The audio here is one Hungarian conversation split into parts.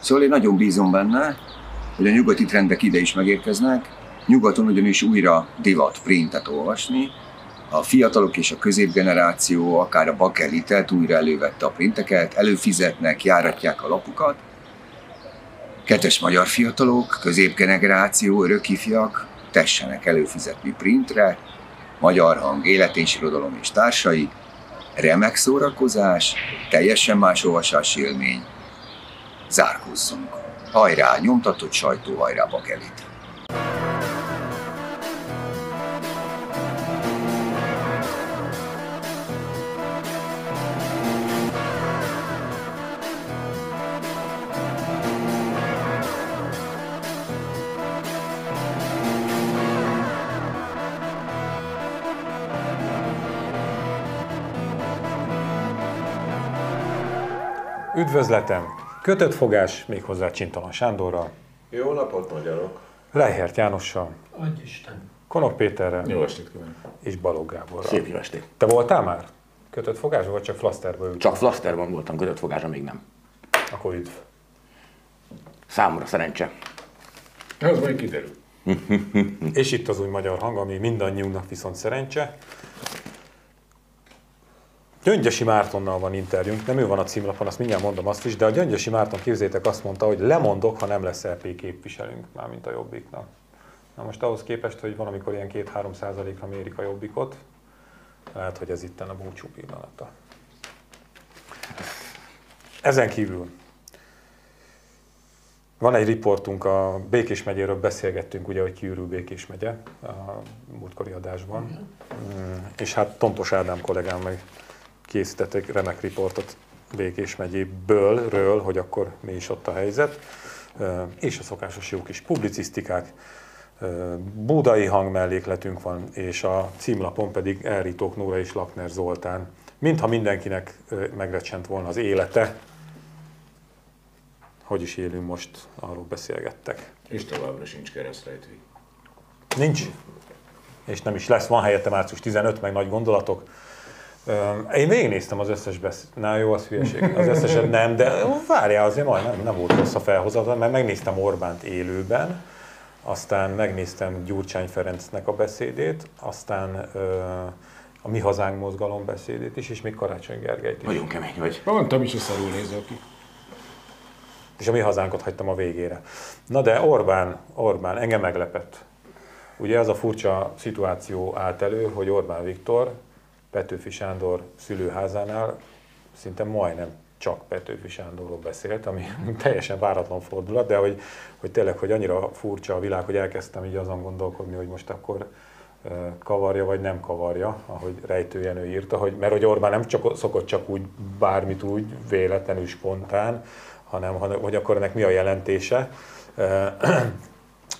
Szóval én nagyon bízom benne, hogy a nyugati trendek ide is megérkeznek, nyugaton ugyanis újra divat printet olvasni, a fiatalok és a középgeneráció, akár a bakelitet újra elővette a printeket, előfizetnek, járatják a lapukat. Kettes magyar fiatalok, középgeneráció, örökifjak tessenek előfizetni printre, magyar hang, élet és irodalom és társai, remek szórakozás, teljesen más olvasási élmény. Zárkózzunk! Hajrá, nyomtatott sajtó, hajrá, bakelit! Üdvözletem! Kötött fogás, méghozzá Csintalan Sándorral, Jó napot, magyarok! Lejhert Jánossal, Adj Isten! Konok Péterrel Jó estét kívánok! és Balogh Gáborral. Szép jó estét. Te voltál már? Kötött fogásban, vagy csak flaszterből ültél? Csak flaszterban voltam, kötött fogásra még nem. Akkor üdv. Számomra szerencse. Az majd kiderül. És itt az új magyar hang, ami mindannyiunknak viszont szerencse. Gyöngyösi Mártonnal van interjúnk, nem ő van a címlapon, azt mindjárt mondom azt is, de a Gyöngyösi Márton képzétek azt mondta, hogy lemondok, ha nem lesz LP képviselünk, mármint a Jobbiknak. Na most ahhoz képest, hogy valamikor ilyen 2-3 százalékra mérik a Jobbikot, lehet, hogy ez itten a búcsú pillanata. Ezen kívül van egy riportunk, a Békés megyéről beszélgettünk, ugye, hogy kiürül Békés megye a múltkori adásban. Mm, És hát Tontos Ádám kollégám meg készített egy remek riportot Békés megyéből, ről, hogy akkor mi is ott a helyzet. És a szokásos jó kis publicisztikák, Budai hangmellékletünk van, és a címlapon pedig Elritók Nóra és Lakner Zoltán. Mintha mindenkinek megrecsent volna az élete, hogy is élünk most, arról beszélgettek. És továbbra sincs keresztrejtvény. Nincs, és nem is lesz. Van helyette március 15, meg nagy gondolatok. Én végignéztem az összes besz... Na jó, az hülyeség. Az összeset nem, de várjál, azért majd nem, nem volt rossz a felhozat, mert megnéztem Orbánt élőben, aztán megnéztem Gyurcsány Ferencnek a beszédét, aztán a Mi Hazánk mozgalom beszédét is, és még Karácsony Gergelyt is. Nagyon kemény vagy. Mondtam is, hogy szarul nézol ki. és a mi hazánkot hagytam a végére. Na de Orbán, Orbán engem meglepett. Ugye az a furcsa szituáció állt elő, hogy Orbán Viktor Petőfi Sándor szülőházánál szinte majdnem csak Petőfi Sándorról beszélt, ami teljesen váratlan fordulat, de hogy, hogy tényleg, hogy annyira furcsa a világ, hogy elkezdtem így azon gondolkodni, hogy most akkor kavarja vagy nem kavarja, ahogy Rejtő Jenő írta, hogy, mert hogy Orbán nem csak, szokott csak úgy bármit úgy véletlenül spontán, hanem hogy akkor ennek mi a jelentése.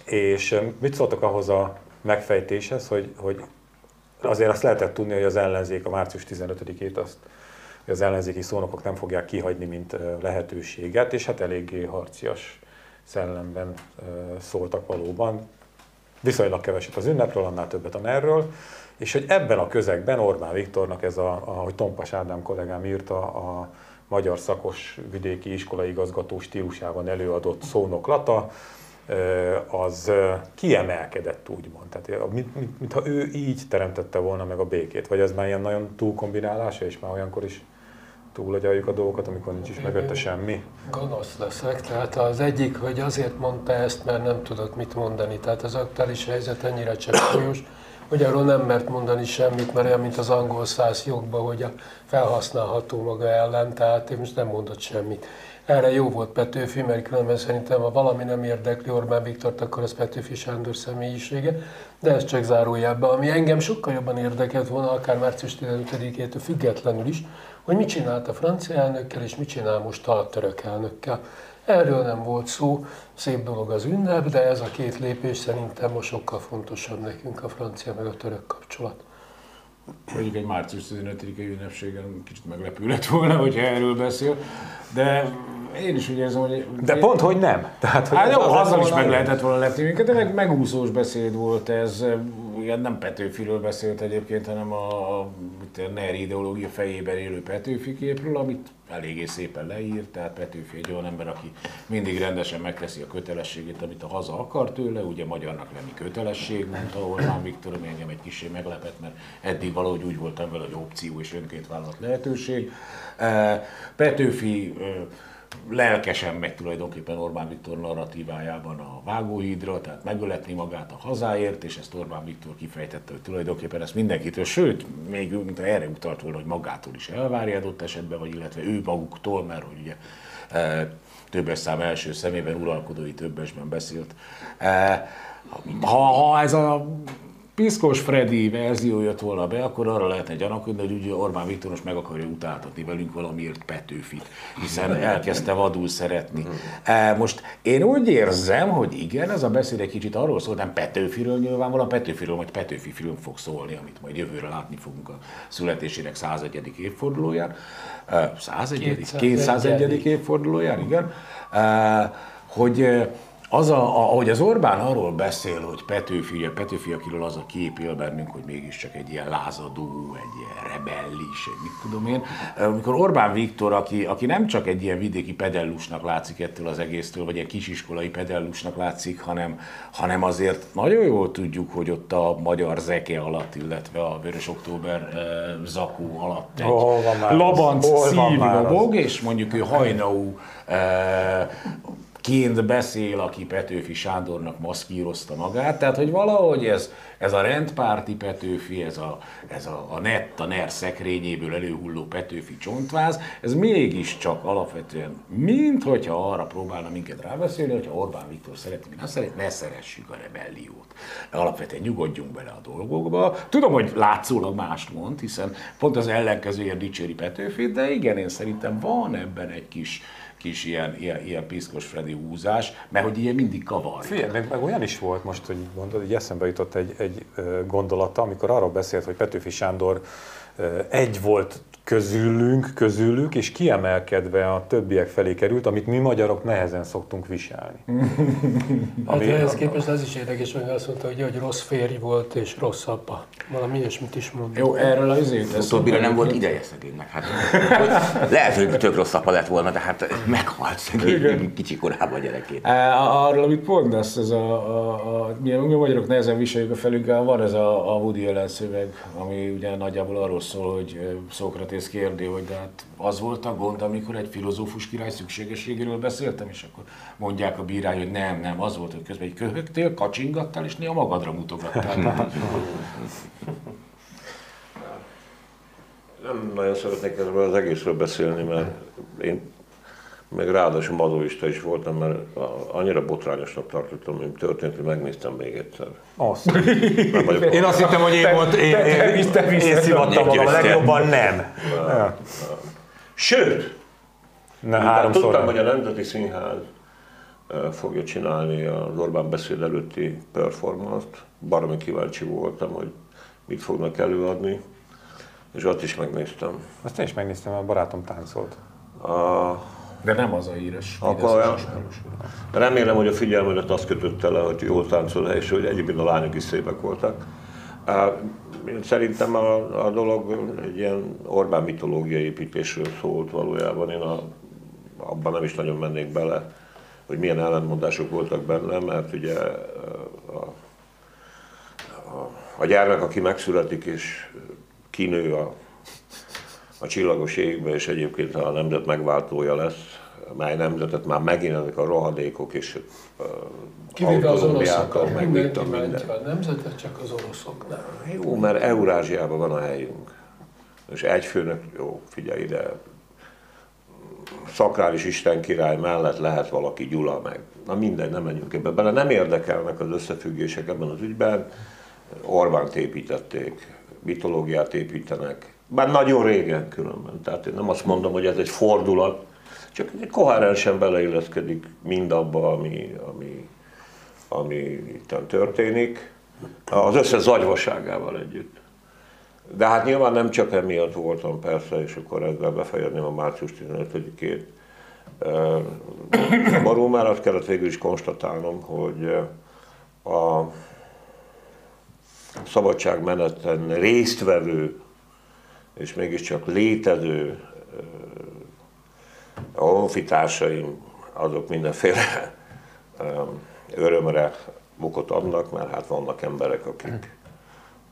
És mit szóltak ahhoz a megfejtéshez, hogy, hogy azért azt lehetett tudni, hogy az ellenzék a március 15-ét azt az ellenzéki szónokok nem fogják kihagyni, mint lehetőséget, és hát eléggé harcias szellemben szóltak valóban. Viszonylag keveset az ünnepről, annál többet a erről, és hogy ebben a közegben Orbán Viktornak ez, a, ahogy Tompas Ádám kollégám írta, a magyar szakos vidéki iskolai igazgató stílusában előadott szónoklata, az kiemelkedett úgymond. Tehát, mint, mint, mintha ő így teremtette volna meg a békét. Vagy ez már ilyen nagyon túlkombinálása, és már olyankor is túlagyaljuk a dolgokat, amikor nincs is mögötte semmi. Gonosz leszek, tehát az egyik, hogy azért mondta ezt, mert nem tudott mit mondani. Tehát az aktuális helyzet ennyire csak súlyos, hogy arról nem mert mondani semmit, mert olyan, mint az angol száz jogban, hogy a felhasználható maga ellen, tehát én most nem mondott semmit. Erre jó volt Petőfi, mert különben szerintem, ha valami nem érdekli Orbán Viktort, akkor az Petőfi Sándor személyisége, de ez csak zárójelben. Ami engem sokkal jobban érdekelt volna, akár március 15-től függetlenül is, hogy mit csinált a francia elnökkel, és mit csinál most a török elnökkel. Erről nem volt szó, szép dolog az ünnep, de ez a két lépés szerintem most sokkal fontosabb nekünk a francia meg a török kapcsolat. Mondjuk egy március 15-i ünnepségen kicsit meglepő lett volna, hogyha erről beszél, de én is úgy érzem, hogy... De pont, hogy nem. Tehát, hogy Hát jó, az azzal is meg lehetett volna lepni minket, de meg megúszós beszéd volt ez, igen, nem Petőfiről beszélt egyébként, hanem a, a, NER ideológia fejében élő Petőfi képről, amit eléggé szépen leírt, tehát Petőfi egy olyan ember, aki mindig rendesen megteszi a kötelességét, amit a haza akar tőle, ugye magyarnak lenni kötelesség, mondta Orbán Viktor, ami engem egy kicsit meglepett, mert eddig valahogy úgy voltam vele, hogy opció és önként vállalt lehetőség. Petőfi lelkesen megy tulajdonképpen Orbán Viktor narratívájában a vágóhídra, tehát megöletni magát a hazáért, és ezt Orbán Viktor kifejtette, hogy tulajdonképpen ezt mindenkitől, sőt, még mint erre utalt volna, hogy magától is elvárja adott esetben, vagy illetve ő maguktól, mert hogy ugye e, többes szám első szemében uralkodói többesben beszélt. E, ha, ha ez a Piszkos Freddy verzió jött volna be, akkor arra lehetne gyanakodni, hogy ugye Orbán Viktor most meg akarja utáltatni velünk valamiért Petőfit, hiszen elkezdte vadul szeretni. E, most én úgy érzem, hogy igen, ez a beszéd egy kicsit arról szól, nem Petőfiről nyilvánvalóan, Petőfiről majd Petőfi film fog szólni, amit majd jövőre látni fogunk a születésének 101. évfordulóján. 101. 201. évfordulóján, igen. E, hogy az, a, ahogy az Orbán arról beszél, hogy Petőfi, ugye Petőfi, akiről az a kép él bennünk, hogy mégiscsak egy ilyen lázadó, egy ilyen rebellis, egy mit tudom én, amikor Orbán Viktor, aki, aki nem csak egy ilyen vidéki pedellusnak látszik ettől az egésztől, vagy egy kisiskolai pedellusnak látszik, hanem, hanem azért nagyon jól tudjuk, hogy ott a magyar zeke alatt, illetve a Vörös Október eh, zakó alatt egy oh, labanc szív lobog, és mondjuk ő hajnaú eh, ként beszél, aki Petőfi Sándornak maszkírozta magát, tehát hogy valahogy ez, ez a rendpárti Petőfi, ez a, ez a, a nett, a NER szekrényéből előhulló Petőfi csontváz, ez mégiscsak alapvetően, mint hogyha arra próbálna minket rábeszélni, hogyha Orbán Viktor szereti, mi nem szeret, ne szeressük a rebelliót. Alapvetően nyugodjunk bele a dolgokba. Tudom, hogy látszólag mást mond, hiszen pont az ellenkezőért dicséri Petőfit, de igen, én szerintem van ebben egy kis, kis ilyen, ilyen, ilyen piszkos Freddy húzás, mert hogy ilyen mindig kavar. Figyelj, meg, meg, olyan is volt most, hogy mondod, hogy eszembe jutott egy, egy gondolata, amikor arról beszélt, hogy Petőfi Sándor egy volt közülünk, közülük, és kiemelkedve a többiek felé került, amit mi magyarok nehezen szoktunk viselni. Hát Ami, ehhez képest az is érdekes, hogy azt mondta, hogy, hogy rossz férj volt és rossz apa. Valami ilyesmit is mondott. Jó, erről az izét. Utóbbira nem volt ideje szegénynek. Hát, lehet, hogy tök rossz apa lett volna, de hát meghalt szegény kicsi korában gyerekét. Arról, amit mondasz, ez a, a, a mi, mi magyarok nehezen viseljük a felünkkel, van ez a, a Woody Allen szöveg, ami ugye nagyjából arról szól, hogy Szókratész Sókratész kérdi, hogy de hát az volt a gond, amikor egy filozófus király szükségességéről beszéltem, és akkor mondják a bírány, hogy nem, nem, az volt, hogy közben egy köhögtél, kacsingattál, és néha magadra mutogattál. Nem nagyon szeretnék ezzel az egészről beszélni, mert én meg ráadásul mazoista is voltam, mert annyira botrányosnak tartottam, hogy történt, hogy megnéztem még egyszer. Azt. Én azt hittem, hogy én volt, én, én, én, én, én szivattam magam, a legjobban nem. Sőt, ne, háromszor tudtam, hogy a Nemzeti Színház fogja csinálni az Orbán beszéd előtti performance-t. Baromi kíváncsi voltam, hogy mit fognak előadni, és ott is megnéztem. Azt én is megnéztem, a barátom táncolt. A, de nem az a híres. Akkor olyan, remélem, hogy a figyelmedet azt kötötte le, hogy jól táncol és hogy egyébként a lányok is szépek voltak. Szerintem a, a dolog egy ilyen Orbán mitológiai építésről szólt valójában. Én a, abban nem is nagyon mennék bele, hogy milyen ellentmondások voltak benne, mert ugye a, a, a gyermek, aki megszületik és kinő a a csillagos égbe, és egyébként a nemzet megváltója lesz, mely nemzetet már megint ezek a rohadékok és Kivéve az oroszok, mindenki minden. a nemzetet, csak az oroszok nem. Jó, mert Eurázsiában van a helyünk. És egy főnök, jó, figyelj ide, szakrális Isten király mellett lehet valaki Gyula meg. Na mindegy, nem menjünk ebbe bele. Nem érdekelnek az összefüggések ebben az ügyben. Orbánt építették, mitológiát építenek, bár nagyon régen különben. Tehát én nem azt mondom, hogy ez egy fordulat, csak egy koherensen beleilleszkedik mindabba, ami, ami, ami itt történik, az összes zagyvaságával együtt. De hát nyilván nem csak emiatt voltam persze, és akkor ezzel befejezném a március 15-ét. Maró már azt kellett végül is konstatálnom, hogy a szabadságmeneten résztvevő és mégiscsak létező a honfitársaim azok mindenféle örömre bukott adnak, mert hát vannak emberek, akik,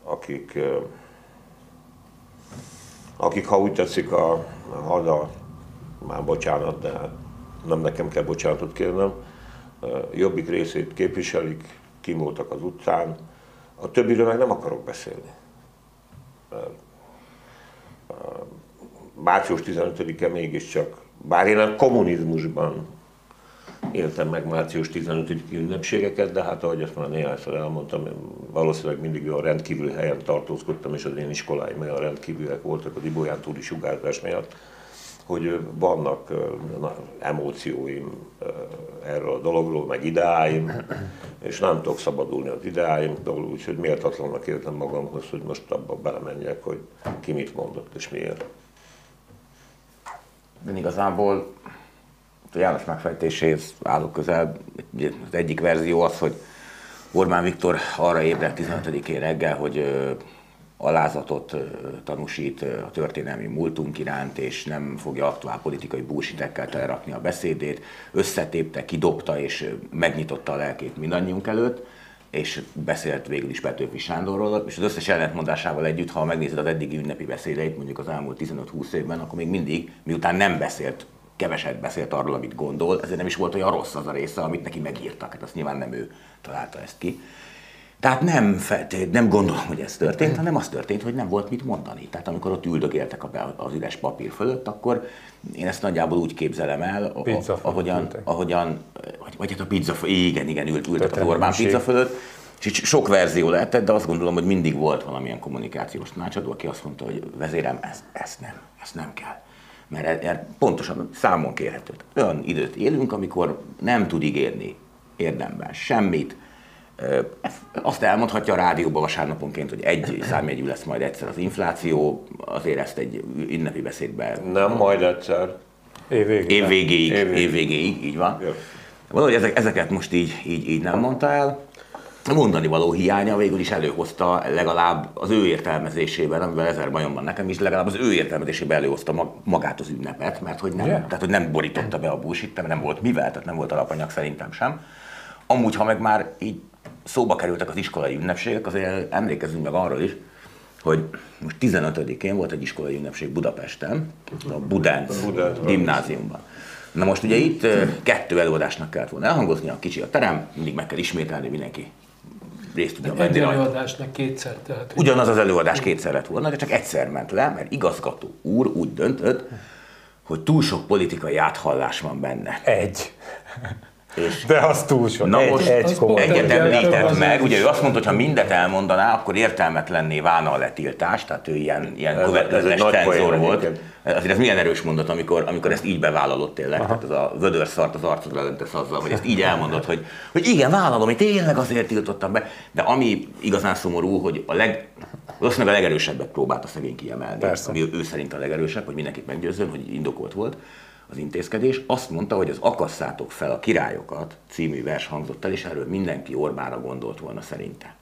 akik, akik ha úgy tetszik a haza, már bocsánat, de hát nem nekem kell bocsánatot kérnem, jobbik részét képviselik, kimúltak az utcán, a többiről meg nem akarok beszélni. Március 15-e mégiscsak, bár én a kommunizmusban éltem meg március 15 ünnepségeket, de hát ahogy ezt már néhányszor elmondtam, valószínűleg mindig a rendkívüli helyen tartózkodtam, és az én iskoláim olyan rendkívülek voltak az Ibolyán túli sugárzás miatt, hogy vannak na, emócióim erről a dologról, meg ideáim, és nem tudok szabadulni az ideáimtól, úgyhogy méltatlannak értem magamhoz, hogy most abba belemenjek, hogy ki mit mondott és miért. De igazából a János megfejtéséhez állok közel. Az egyik verzió az, hogy Orbán Viktor arra ébredt 15-én reggel, hogy alázatot tanúsít a történelmi múltunk iránt, és nem fogja aktuál politikai búsitekkel telerakni a beszédét, összetépte, kidobta és megnyitotta a lelkét mindannyiunk előtt, és beszélt végül is Petőfi Sándorról, és az összes ellentmondásával együtt, ha megnézed az eddigi ünnepi beszédeit, mondjuk az elmúlt 15-20 évben, akkor még mindig, miután nem beszélt, keveset beszélt arról, amit gondol, ezért nem is volt olyan rossz az a része, amit neki megírtak. Hát azt nyilván nem ő találta ezt ki. Tehát nem, feltét, nem gondolom, hogy ez történt, hanem az történt, hogy nem volt mit mondani. Tehát amikor ott üldögéltek az üres papír fölött, akkor én ezt nagyjából úgy képzelem el, ahogyan, ahogyan vagy, vagy hát a pizza, igen, igen, ült, ültek az Orbán pizza fölött, és sok verzió lehetett, de azt gondolom, hogy mindig volt valamilyen kommunikációs tanácsadó, aki azt mondta, hogy vezérem, ezt, ezt nem, ezt nem kell. Mert e, e, pontosan számon kérhető. Olyan időt élünk, amikor nem tud ígérni érdemben semmit, azt elmondhatja a rádióban vasárnaponként, hogy egy számjegyű lesz majd egyszer az infláció, azért ezt egy ünnepi beszédben... Nem majd egyszer. Évvégéig. Évvégéig, évvégéig, így van. Valahogy ezek, ezeket most így, így, így nem mondta el. A mondani való hiánya végül is előhozta legalább az ő értelmezésében, amivel ezer bajom van nekem is, legalább az ő értelmezésében előhozta magát az ünnepet, mert hogy nem, yeah. tehát, hogy nem borította be a bullshit, nem volt mivel, tehát nem volt alapanyag szerintem sem. Amúgy, ha meg már így szóba kerültek az iskolai ünnepségek, azért emlékezzünk meg arról is, hogy most 15-én volt egy iskolai ünnepség Budapesten, a Budán gimnáziumban. Na most ugye itt kettő előadásnak kellett volna elhangozni, a kicsi a terem, mindig meg kell ismételni, mindenki részt tudja venni. Egy előadásnak kétszer. Tehát, Ugyanaz az előadás kétszer lett volna, de csak egyszer ment le, mert igazgató úr úgy döntött, hogy túl sok politikai áthallás van benne. Egy. És De az túl sok. Na egy, most egy, egyet említett meg, ugye ő azt mondta, hogy ha mindet elmondaná, akkor értelmetlenné válna a letiltás, tehát ő ilyen, ilyen következetes cenzor volt. Azért ez milyen erős mondat, amikor, amikor ezt így bevállalott tényleg, Aha. tehát az a vödör szart az arcodra lentesz azzal, hogy ezt így elmondott, hogy, hogy igen, vállalom, hogy tényleg azért tiltottam be. De ami igazán szomorú, hogy a leg, valószínűleg a legerősebbet próbálta szegény kiemelni, Persze. ami ő szerint a legerősebb, hogy mindenkit meggyőzzön, hogy indokolt volt az intézkedés, azt mondta, hogy az Akasszátok fel a királyokat című vers hangzott el, és erről mindenki Orbánra gondolt volna szerinte.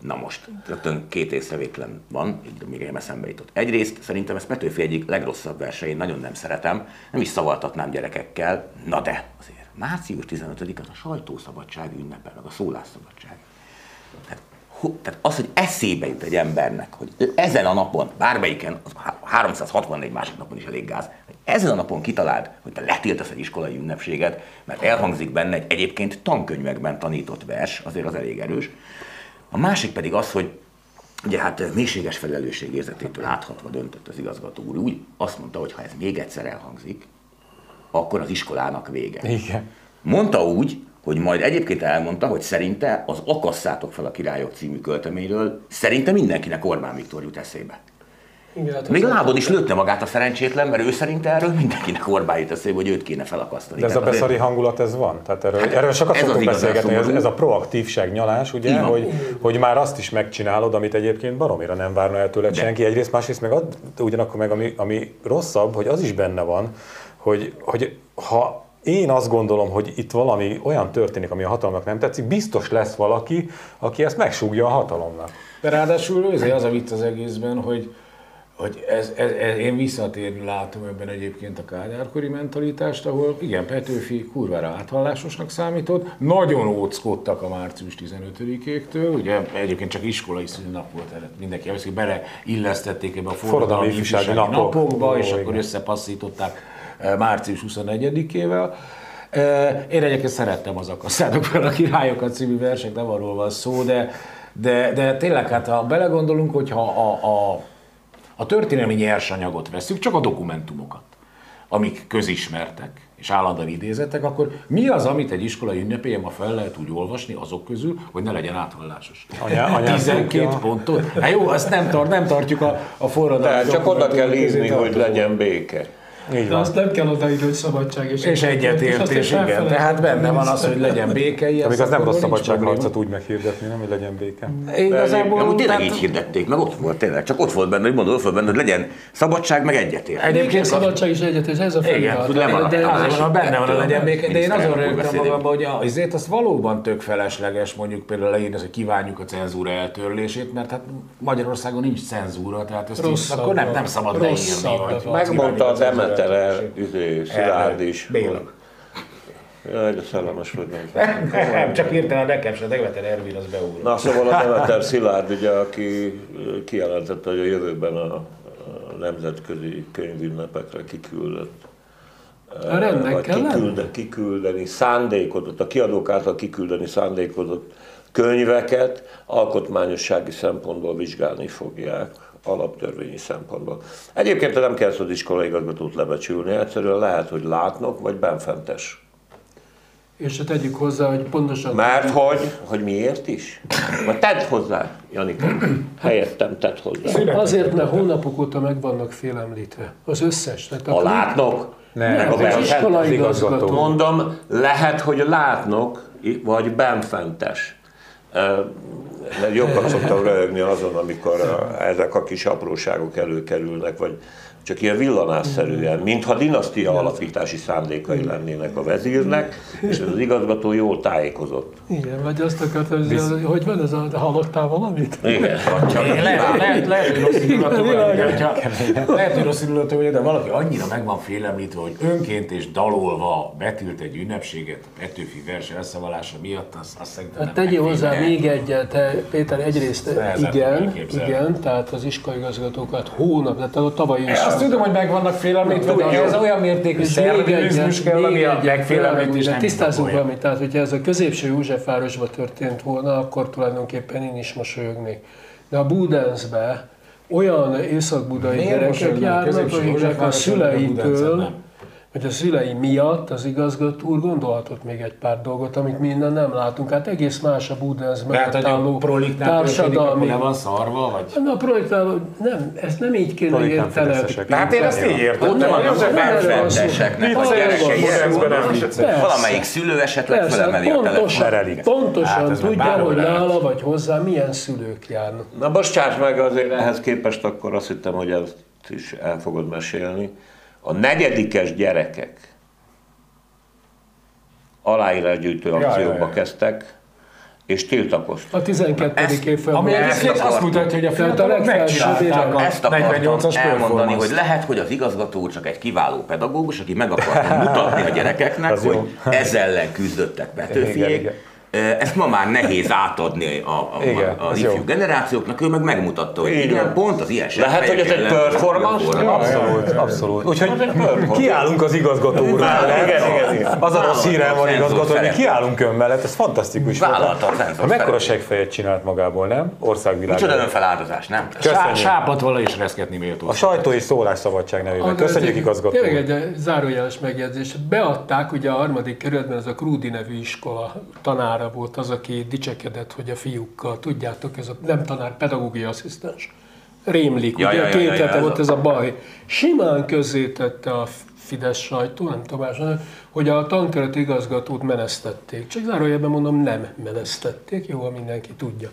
Na most, rögtön két észrevétlen van, még egy eszembe jutott. Egyrészt szerintem ez Petőfi egyik legrosszabb verse, én nagyon nem szeretem, nem is szavaltatnám gyerekekkel, na de azért. Március 15 az a sajtószabadság ünnepe, meg a szólásszabadság. Tehát az, hogy eszébe jut egy embernek, hogy ezen a napon, bármelyiken, az 364 másik napon is elég gáz, hogy ezen a napon kitaláld, hogy te letiltasz egy iskolai ünnepséget, mert elhangzik benne egy egyébként tankönyvekben tanított vers, azért az elég erős. A másik pedig az, hogy ugye hát mélységes érzetétől áthatva döntött az igazgató úr, úgy azt mondta, hogy ha ez még egyszer elhangzik, akkor az iskolának vége. Igen. Mondta úgy, hogy majd egyébként elmondta, hogy szerinte az Akasszátok fel a királyok című költeményről szerinte mindenkinek Orbán Viktor jut eszébe. Igen, hát Még lábon is lőtte magát a szerencsétlen, mert ő szerint erről mindenkinek Orbán jut eszébe, hogy őt kéne felakasztani. De ez Tehát a beszari azért... hangulat, ez van? Tehát erről, hát erről sokat szoktunk beszélgetni, ez, ez, a proaktívság nyalás, ugye, hogy, hogy már azt is megcsinálod, amit egyébként baromira nem várna el tőled senki. Egyrészt, másrészt meg ad, ugyanakkor meg ami, ami rosszabb, hogy az is benne van, hogy, hogy ha én azt gondolom, hogy itt valami olyan történik, ami a hatalomnak nem tetszik, biztos lesz valaki, aki ezt megsúgja a hatalomnak. De ráadásul az a vicc az egészben, hogy, hogy ez, ez, ez, én visszatérni látom ebben egyébként a kádárkori mentalitást, ahol igen, Petőfi kurvára áthallásosnak számított, nagyon óckodtak a március 15-éktől, ugye egyébként csak iskolai szünnap volt, mindenki hogy beleillesztették ebbe a forradalmi ifjúsági napokba, Ó, és igen. akkor összepasszították március 21-ével. Eh, én egyébként szerettem az akasztádok fel a királyokat című versek, nem arról van szó, de, de, de tényleg, hát ha belegondolunk, hogyha a, a a történelmi nyersanyagot veszük, csak a dokumentumokat, amik közismertek és állandóan idézettek, akkor mi az, amit egy iskolai ünnepélyen ma fel lehet úgy olvasni azok közül, hogy ne legyen átvallásos? Anya, 12 pontot? Hát jó, azt nem, tart, nem tartjuk a, a forradalmat. Csak oda kell írni, hogy legyen béke. Így De azt nem kell odaírni, hogy szabadság és, és egyetértés, igen. Tehát benne van az, hogy legyen béke. Amíg az nem rossz szabadságharcot úgy meghirdetni, nem, hogy legyen béke. Igazából nem, tényleg így hirdették, meg ott volt tényleg, csak ott volt benne, hogy mondod, ott volt benne, hogy legyen szabadság, meg egyetértés. Egyébként szabadság és egyetértés, ez a feladat. Igen, de azért van benne van, hogy legyen béke, de én azon rögtem magamban, hogy azért az valóban tök felesleges mondjuk például leírni, hogy kívánjuk a cenzúra eltörlését, mert hát Magyarországon nincs cenzúra, tehát ezt akkor nem, nem szabad leírni. Megmondta az emet Péter, üzé, Szilárd is. Béla. Jaj, de szellemes vagy nem. nem, csak írtál nekem se, Demeter Ervin az beugrott. Na szóval a Demeter Szilárd, ugye, aki kijelentette, hogy a jövőben a, nemzetközi könyvünnepekre kiküldött a rendnek kikülde, kiküldeni szándékozott, a kiadók által kiküldeni szándékozott könyveket alkotmányossági szempontból vizsgálni fogják alaptörvényi szempontból. Egyébként nem kell az iskolai igazgatót lebecsülni, egyszerűen lehet, hogy látnok, vagy benfentes. És hát tegyük hozzá, hogy pontosan... Mert hogy, hogy miért is? Vagy tedd hozzá, Janika. Helyettem tedd hozzá. Azért, mert hónapok óta meg vannak félemlítve. Az összes. Tehát a, a látnok? Nem, nem az igazgató. Mondom, lehet, hogy látnok, vagy benfentes mert jobban szoktam röhögni azon, amikor ezek a kis apróságok előkerülnek, vagy csak ilyen villanásszerűen, mintha dinasztia alapítási szándékai lennének a vezírnek, és ez az igazgató jól tájékozott. Igen, vagy azt akartam, hogy, Visz... hogy van ez a, hallottál valamit? Igen. lehet, lehet, lehet, hogy rossz indulatú lehet, vagy, de valaki annyira meg van félemlítve, hogy önként és dalolva betűlt egy ünnepséget a Petőfi vers elszavalása miatt, azt, azt szerintem hát tegyél hozzá még egyet, te, Péter, egyrészt igen, igen, tehát az iskolaigazgatókat hónap, tehát a tavaly is azt tudom, hogy meg vannak félemlítve, de ez olyan mértékű szervezés kell, ami a megfélemlítés nem Tisztázunk valamit, tehát hogyha ez a középső Józsefvárosban történt volna, akkor tulajdonképpen én is mosolyognék. De a Budensbe olyan észak-budai gyerekek járnak, akiknek a szüleitől hogy a szülei miatt az igazgató úr gondolhatott még egy pár dolgot, amit mi innen nem látunk. Hát egész más a Budenz mellett álló társadalmi... Le van szarva, vagy? Na, a projektnál nem, ezt nem így kéne érteni. Hát én ezt így értem. Nem, az benfenteseknek az Valamelyik szülő esetleg felemeli a telefon. Pontosan hát tudja, hogy nála vagy hozzá milyen szülők járnak. Na bocsáss meg, azért ehhez képest akkor azt hittem, hogy ezt is el fogod mesélni a negyedikes gyerekek aláírásgyűjtő akcióba ja, ja, ja. kezdtek, és tiltakoztak. A 12. év Ami egyébként azt mutatja, hogy a fiatalok megcsinálták a Ezt akartam elmondani, hogy lehet, hogy az igazgató úr csak egy kiváló pedagógus, aki meg akarta mutatni a gyerekeknek, hogy ezzel ellen küzdöttek Petőfiék, ezt ma már nehéz átadni a, a, igen, a, az ifjú jó. generációknak, ő meg megmutatta, hogy igen, igen pont az ilyen Lehet, hogy ez egy performance? Abszolút, abszolút. Úgyhogy kiállunk az igazgató úr mellett. Az a rossz hírem van igazgató, hogy kiállunk ön mellett, ez fantasztikus. Vállalta a Mekkora segfejet csinált magából, nem? Országvilág. Micsoda önfeláldozás, nem? Sápat vala is reszketni méltó. A sajtó és szólásszabadság nevében. Köszönjük igazgató. Tényleg egy zárójeles megjegyzés. Beadták ugye a harmadik kerületben ez a Krúdi nevű iskola tanára tanára volt az, aki dicsekedett, hogy a fiúkkal, tudjátok, ez a nem tanár, pedagógiai asszisztens. Rémlik, ja, ugye ja, két ja, hete ja, volt ez a baj. Simán közzétette a Fidesz sajtó, nem tudom hogy a tankeret igazgatót menesztették. Csak zárójelben mondom, nem menesztették, jó, mindenki tudja.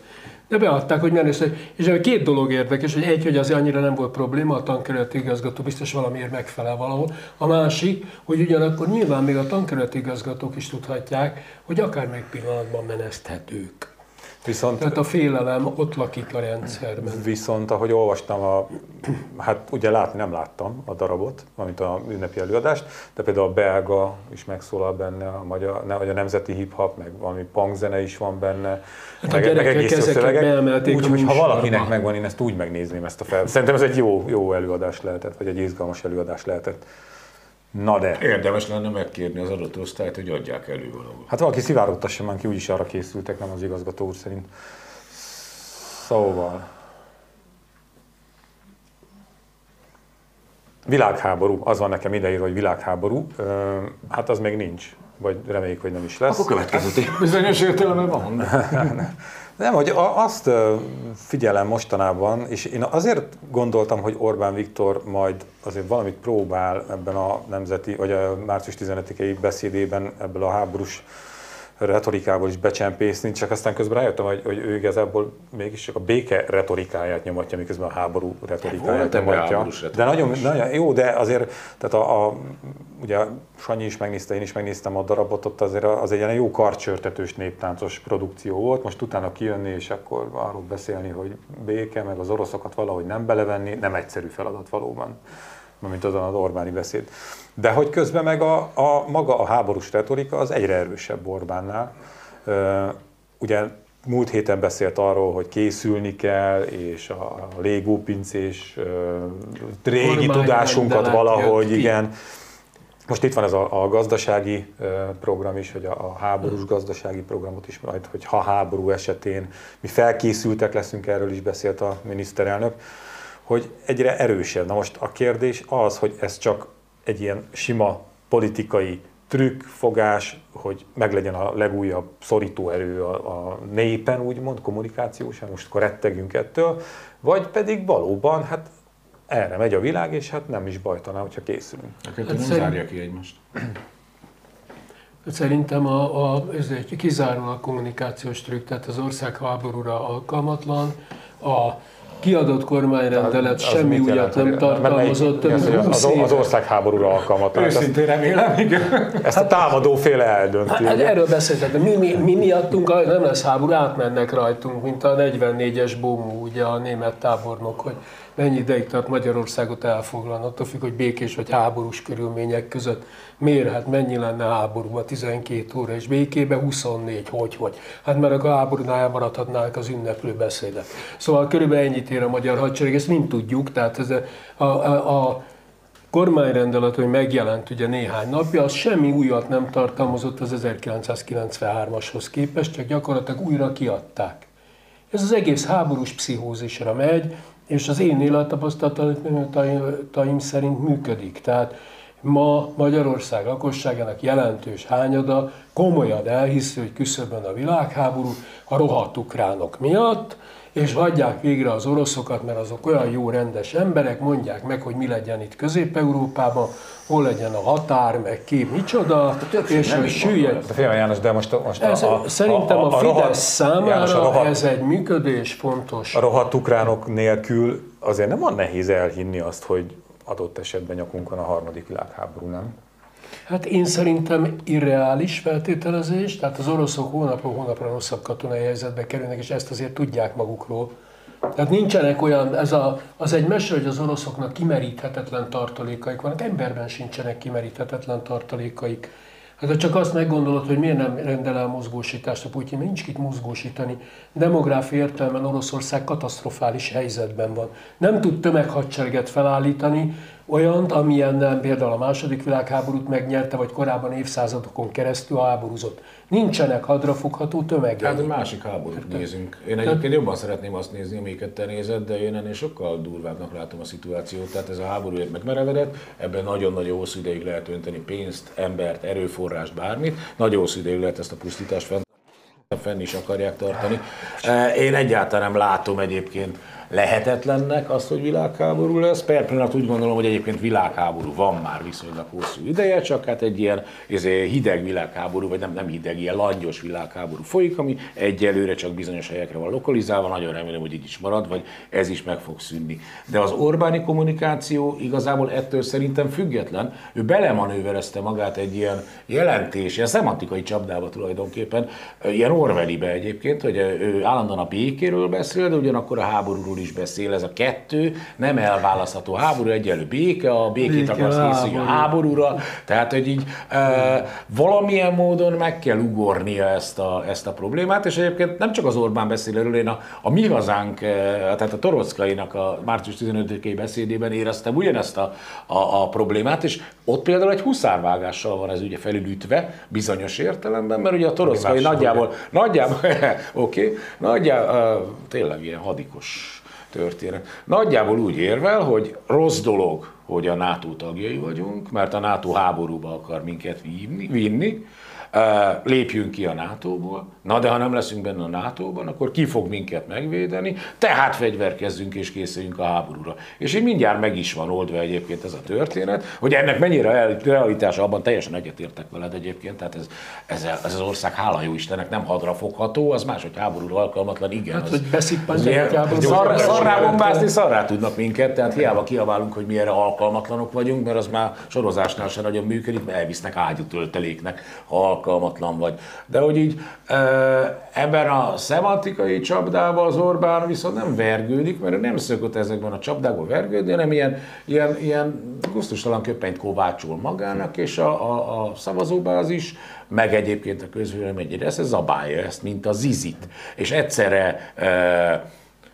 De beadták, hogy össze. És két dolog érdekes, hogy egy, hogy azért annyira nem volt probléma, a tankerületi igazgató biztos valamiért megfelel valahol. A másik, hogy ugyanakkor nyilván még a tankerületi igazgatók is tudhatják, hogy akár meg pillanatban meneszthetők. Viszont, Tehát a félelem ott lakik a rendszerben. Viszont, ahogy olvastam, a, hát ugye látni nem láttam a darabot, amit a ünnepi előadást, de például a belga is megszólal benne, a, magyar, vagy a nemzeti hip-hop, meg valami zene is van benne, hát meg, a meg egész szövegek. Úgyhogy ha valakinek megvan, én ezt úgy megnézném ezt a fel. Szerintem ez egy jó, jó előadás lehetett, vagy egy izgalmas előadás lehetett. Na de. Érdemes lenne megkérni az adott osztályt, hogy adják elő valahol. Hát valaki szivárogtassa már ki, úgyis arra készültek, nem az igazgató úr szerint. Szóval. Világháború, az van nekem ideírva, hogy világháború. Hát az még nincs, vagy reméljük, hogy nem is lesz. Akkor következő Bizonyos értelemben van. Nem, hogy azt figyelem mostanában, és én azért gondoltam, hogy Orbán Viktor majd azért valamit próbál ebben a nemzeti, vagy a március 15-i beszédében ebből a háborús retorikából is becsempészni, csak aztán közben rájöttem, hogy, hogy ő igazából mégiscsak a béke retorikáját nyomatja, miközben a háború retorikáját de nyomatja. De nagyon, nagyon, jó, de azért, tehát a, a, ugye Sanyi is megnézte, én is megnéztem a darabot, ott azért az egy ilyen jó karcsörtetős néptáncos produkció volt, most utána kijönni és akkor arról beszélni, hogy béke, meg az oroszokat valahogy nem belevenni, nem egyszerű feladat valóban mint azon az Orbáni beszéd. De hogy közben meg a, a maga a háborús retorika az egyre erősebb Orbánnál. Ugye múlt héten beszélt arról, hogy készülni kell, és a légópincés régi Kormány tudásunkat valahogy, igen. Most itt van ez a, a gazdasági program is, hogy a, a háborús gazdasági programot is majd, hogy ha háború esetén mi felkészültek leszünk, erről is beszélt a miniszterelnök hogy egyre erősebb. Na most a kérdés az, hogy ez csak egy ilyen sima politikai trükk, fogás, hogy meglegyen a legújabb szorító erő a, a népen, úgymond, kommunikációsan, most akkor rettegünk ettől, vagy pedig valóban, hát erre megy a világ, és hát nem is bajtaná, hogyha készülünk. A kettő hát nem szerint... zárja ki egymást. Szerintem a, a, ez egy kizárólag kommunikációs trükk, tehát az ország háborúra alkalmatlan, a kiadott kormányrendelet az, semmi újat nem tartalmazott. Több az, az, az országháborúra alkalmatlan. Őszintén remélem, igen. Ezt a támadó féle eldönti. Hát, erről beszéltek, mi, mi, mi miattunk nem lesz háború, átmennek rajtunk, mint a 44-es bombú, ugye a német tábornok, hogy mennyi ideig tart Magyarországot elfoglalni, attól függ, hogy békés vagy háborús körülmények között. Miért? Hát mennyi lenne háborúban 12 óra, és békében 24, hogy, hogy. Hát mert a háborúnál elmaradhatnák az ünneplő beszédek. Szóval körülbelül ennyit ér a magyar hadsereg, ezt mind tudjuk, tehát ez a, a, a kormányrendelet, hogy megjelent ugye néhány napja, az semmi újat nem tartalmazott az 1993-ashoz képest, csak gyakorlatilag újra kiadták. Ez az egész háborús pszichózisra megy, és az én élettapasztalataim szerint működik. Tehát ma Magyarország lakosságának jelentős hányada komolyan elhiszi, hogy küszöbön a világháború a rohadt ukránok miatt, és hagyják végre az oroszokat, mert azok olyan jó rendes emberek, mondják meg, hogy mi legyen itt Közép-Európában, hol legyen a határ, meg ki, micsoda, hát és hogy süllyed. Fél János, de most, most ez, a, a, Szerintem a, a, a Fidesz rohadt, számára János, a rohadt, ez egy működés fontos. A rohadt ukránok nélkül azért nem van nehéz elhinni azt, hogy adott esetben nyakunkon a harmadik világháború, nem? Hát én szerintem irreális feltételezés, tehát az oroszok hónapról hónapra rosszabb katonai helyzetbe kerülnek, és ezt azért tudják magukról. Tehát nincsenek olyan, ez a, az egy mese, hogy az oroszoknak kimeríthetetlen tartalékaik vannak, emberben sincsenek kimeríthetetlen tartalékaik. Hát ha csak azt meggondolod, hogy miért nem rendel el mozgósítást a Putyin, nincs kit mozgósítani. Demográfi értelemben Oroszország katasztrofális helyzetben van. Nem tud tömeghadsereget felállítani, olyant, amilyen például a második világháborút megnyerte, vagy korábban évszázadokon keresztül háborúzott. Nincsenek hadrafogható tömegek. Hát egy másik háborút Érte? nézünk. Én egyébként Tehát... jobban szeretném azt nézni, amiket te nézed, de én ennél sokkal durvábbnak látom a szituációt. Tehát ez a háború megmerevedett, ebben nagyon-nagyon hosszú ideig lehet önteni pénzt, embert, erőforrást, bármit. Nagyon hosszú ideig lehet ezt a pusztítást fent fenn is akarják tartani. Én egyáltalán nem látom egyébként lehetetlennek azt, hogy világháború lesz. Per pillanat úgy gondolom, hogy egyébként világháború van már viszonylag hosszú ideje, csak hát egy ilyen izé, hideg világháború, vagy nem, nem hideg, ilyen langyos világháború folyik, ami egyelőre csak bizonyos helyekre van lokalizálva, nagyon remélem, hogy így is marad, vagy ez is meg fog szűnni. De az Orbáni kommunikáció igazából ettől szerintem független, ő belemanőverezte magát egy ilyen jelentés, ilyen szemantikai csapdába tulajdonképpen, ilyen Orwellibe egyébként, hogy ő állandóan a békéről beszél, de ugyanakkor a háborúról is beszél. Ez a kettő nem elválasztható. Háború egyelő béke, a békét béke, akarsz készülni a háborúra. Tehát, hogy így e, valamilyen módon meg kell ugornia ezt a, ezt a problémát, és egyébként nem csak az Orbán beszél erről, én a, a mi hazánk, tehát a Torockainak a március 15-i beszédében éreztem ugyanezt a, a, a problémát, és ott például egy huszárvágással van ez ugye felülütve, bizonyos értelemben, mert ugye a Torockai nagyjából, nagyjából, oké, okay, nagyjából, uh, tényleg ilyen hadikos történet. Nagyjából úgy érvel, hogy rossz dolog, hogy a NATO tagjai vagyunk, mert a NATO háborúba akar minket vinni, vinni lépjünk ki a NATO-ból, na de ha nem leszünk benne a NATO-ban, akkor ki fog minket megvédeni, tehát fegyverkezzünk és készüljünk a háborúra. És így mindjárt meg is van oldva egyébként ez a történet, hogy ennek mennyire realitása, abban teljesen egyetértek veled egyébként, tehát ez, ez, ez az ország, hála jó Istennek, nem hadra fogható, az más, hogy háborúra alkalmatlan, igen. Hát, az, hogy beszippantják szarrá, szarrá bombázni, szarrá tudnak minket, tehát hiába kiabálunk, hogy mi erre alkalmatlanok vagyunk, mert az már sorozásnál sem nagyon működik, mert elvisznek ágyútölteléknek, ha alkalmatlan vagy. De hogy így ebben a szemantikai csapdában az Orbán viszont nem vergődik, mert nem szokott ezekben a csapdákban vergődni, hanem ilyen, ilyen, ilyen gusztustalan köpenyt kovácsol magának, és a, a, a szavazóbázis, meg egyébként a közvélemény ezt zabálja ezt, mint a zizit. És egyszerre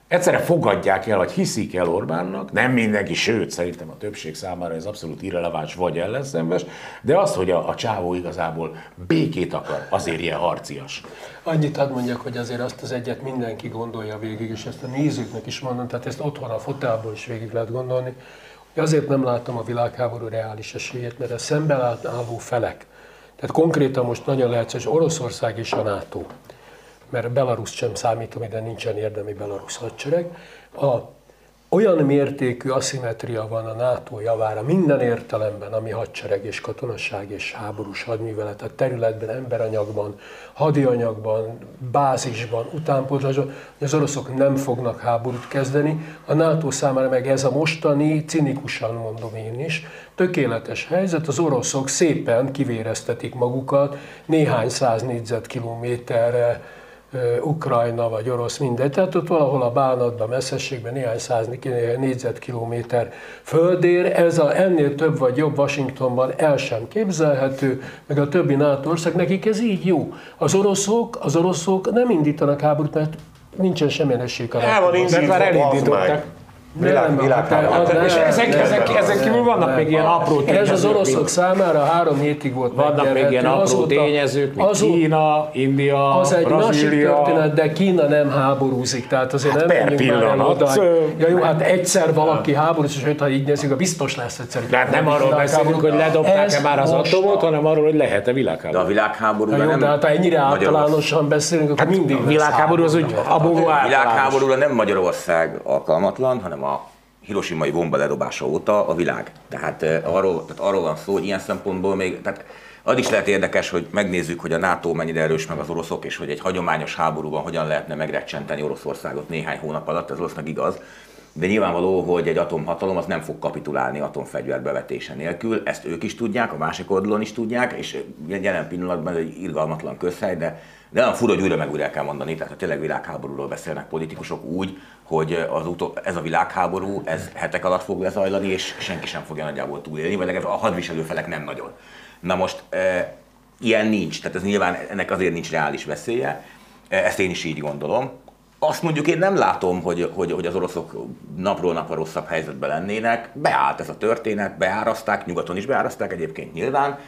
egyszerre fogadják el, vagy hiszik el Orbánnak, nem mindenki, sőt, szerintem a többség számára ez abszolút irreleváns vagy ellenszenves, de az, hogy a, a csávó igazából békét akar, azért ilyen harcias. Annyit ad mondjak, hogy azért azt az egyet mindenki gondolja végig, és ezt a nézőknek is mondom, tehát ezt otthon a fotelból is végig lehet gondolni, hogy azért nem látom a világháború reális esélyét, mert a szemben álló felek, tehát konkrétan most nagyon lehetséges Oroszország és a NATO, mert Belarus sem számít, de nincsen érdemi Belarus hadsereg. A, olyan mértékű aszimetria van a NATO javára minden értelemben, ami hadsereg és katonasság és háborús hadművelet, a területben, emberanyagban, hadianyagban, bázisban, utánpótlásban, hogy az oroszok nem fognak háborút kezdeni. A NATO számára meg ez a mostani, cinikusan mondom én is, tökéletes helyzet, az oroszok szépen kivéreztetik magukat néhány száz négyzetkilométerre Ukrajna vagy orosz, mindegy. Tehát ott valahol a bánatban, messzességben néhány száz négyzetkilométer földér, ez a, ennél több vagy jobb Washingtonban el sem képzelhető, meg a többi NATO ország, nekik ez így jó. Az oroszok, az oroszok nem indítanak háborút, mert nincsen semmilyen esélyük a El van indítva, elindították. Világ. És ezek, ezek, ezek kívül vannak nem, még ilyen apró tényezők. Ez az oroszok számára három hétig volt Vannak még ilyen apró azóta, tényezők, mint azóta, Kína, India, Az egy Brazília. másik történet, de Kína nem háborúzik, tehát azért hát nem menjünk már oda. Ja jó, hát egyszer valaki háborúzik, és ha így nézzük, biztos lesz egyszer. De hát nem arról beszélünk, hogy ledobták-e már az atomot, hanem arról, hogy lehet-e világháború. De a világháború nem... De hát ennyire általánosan beszélünk, akkor hát mindig A világháború az úgy A világháborúra nem Magyarország alkalmatlan, hanem a Hiroshima-i bomba ledobása óta a világ. Tehát, arról, tehát arról van szó, hogy ilyen szempontból még, tehát az is lehet érdekes, hogy megnézzük, hogy a NATO mennyire erős meg az oroszok, és hogy egy hagyományos háborúban hogyan lehetne megrecsenteni Oroszországot néhány hónap alatt, ez valószínűleg igaz. De nyilvánvaló, hogy egy atomhatalom az nem fog kapitulálni atomfegyver bevetése nélkül, ezt ők is tudják, a másik oldalon is tudják, és jelen pillanatban egy irgalmatlan közhely, de de olyan fura, hogy újra meg újra el kell mondani, tehát ha tényleg világháborúról beszélnek politikusok úgy, hogy az utó, ez a világháború, ez hetek alatt fog lezajlani, és senki sem fogja nagyjából túlélni, vagy legalább a hadviselő felek nem nagyon. Na most e, ilyen nincs, tehát ez nyilván ennek azért nincs reális veszélye, e, ezt én is így gondolom. Azt mondjuk én nem látom, hogy, hogy, hogy az oroszok napról napra rosszabb helyzetben lennének. Beállt ez a történet, beáraszták, nyugaton is beáraszták egyébként nyilván,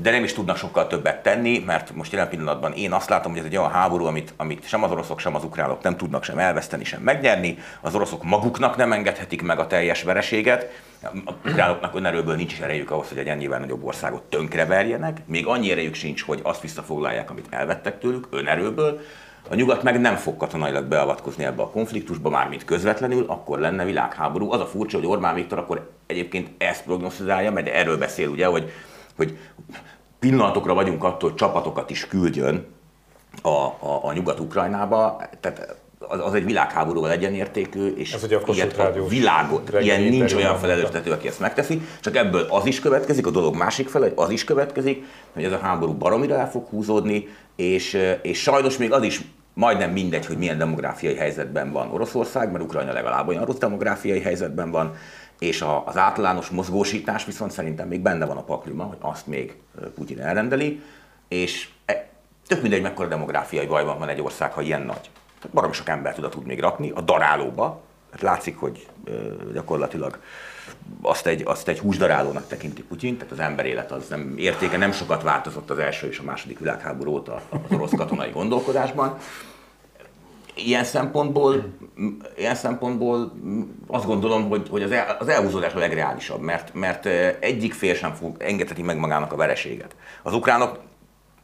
de nem is tudnak sokkal többet tenni, mert most jelen pillanatban én azt látom, hogy ez egy olyan háború, amit, amit sem az oroszok, sem az ukránok nem tudnak sem elveszteni, sem megnyerni. Az oroszok maguknak nem engedhetik meg a teljes vereséget. A ukránoknak önerőből nincs is erejük ahhoz, hogy egy ennyivel nagyobb országot tönkreverjenek. Még annyi erejük sincs, hogy azt visszafoglalják, amit elvettek tőlük önerőből. A nyugat meg nem fog katonailag beavatkozni ebbe a konfliktusba, mármint közvetlenül, akkor lenne világháború. Az a furcsa, hogy Orbán Viktor akkor egyébként ezt prognosztizálja, mert erről beszél ugye, hogy, hogy pillanatokra vagyunk attól, hogy csapatokat is küldjön a, a, a Nyugat-Ukrajnába. Tehát az, az egy világháborúval egyenértékű, és Ez ugye a ilyet a világot, ilyen nincs olyan felelőstető, aki ezt megteszi, csak ebből az is következik, a dolog másik fele, az is következik, hogy ez a háború baromira el fog húzódni, és, és sajnos még az is majdnem mindegy, hogy milyen demográfiai helyzetben van Oroszország, mert Ukrajna legalább olyan rossz demográfiai helyzetben van, és a, az általános mozgósítás viszont szerintem még benne van a pakliban, hogy azt még Putyin elrendeli, és e, tök mindegy, mekkora demográfiai bajban van egy ország, ha ilyen nagy. Tehát baromi sok embert oda tud még rakni a darálóba, hát látszik, hogy gyakorlatilag azt egy, azt egy húsdarálónak tekinti Putyin, tehát az ember élet az nem, értéke nem sokat változott az első és a második világháború óta az orosz katonai gondolkodásban. Ilyen szempontból, ilyen szempontból azt gondolom, hogy, hogy az, el, az elhúzódás a legreálisabb, mert, mert egyik fél sem fog engedheti meg magának a vereséget. Az ukránok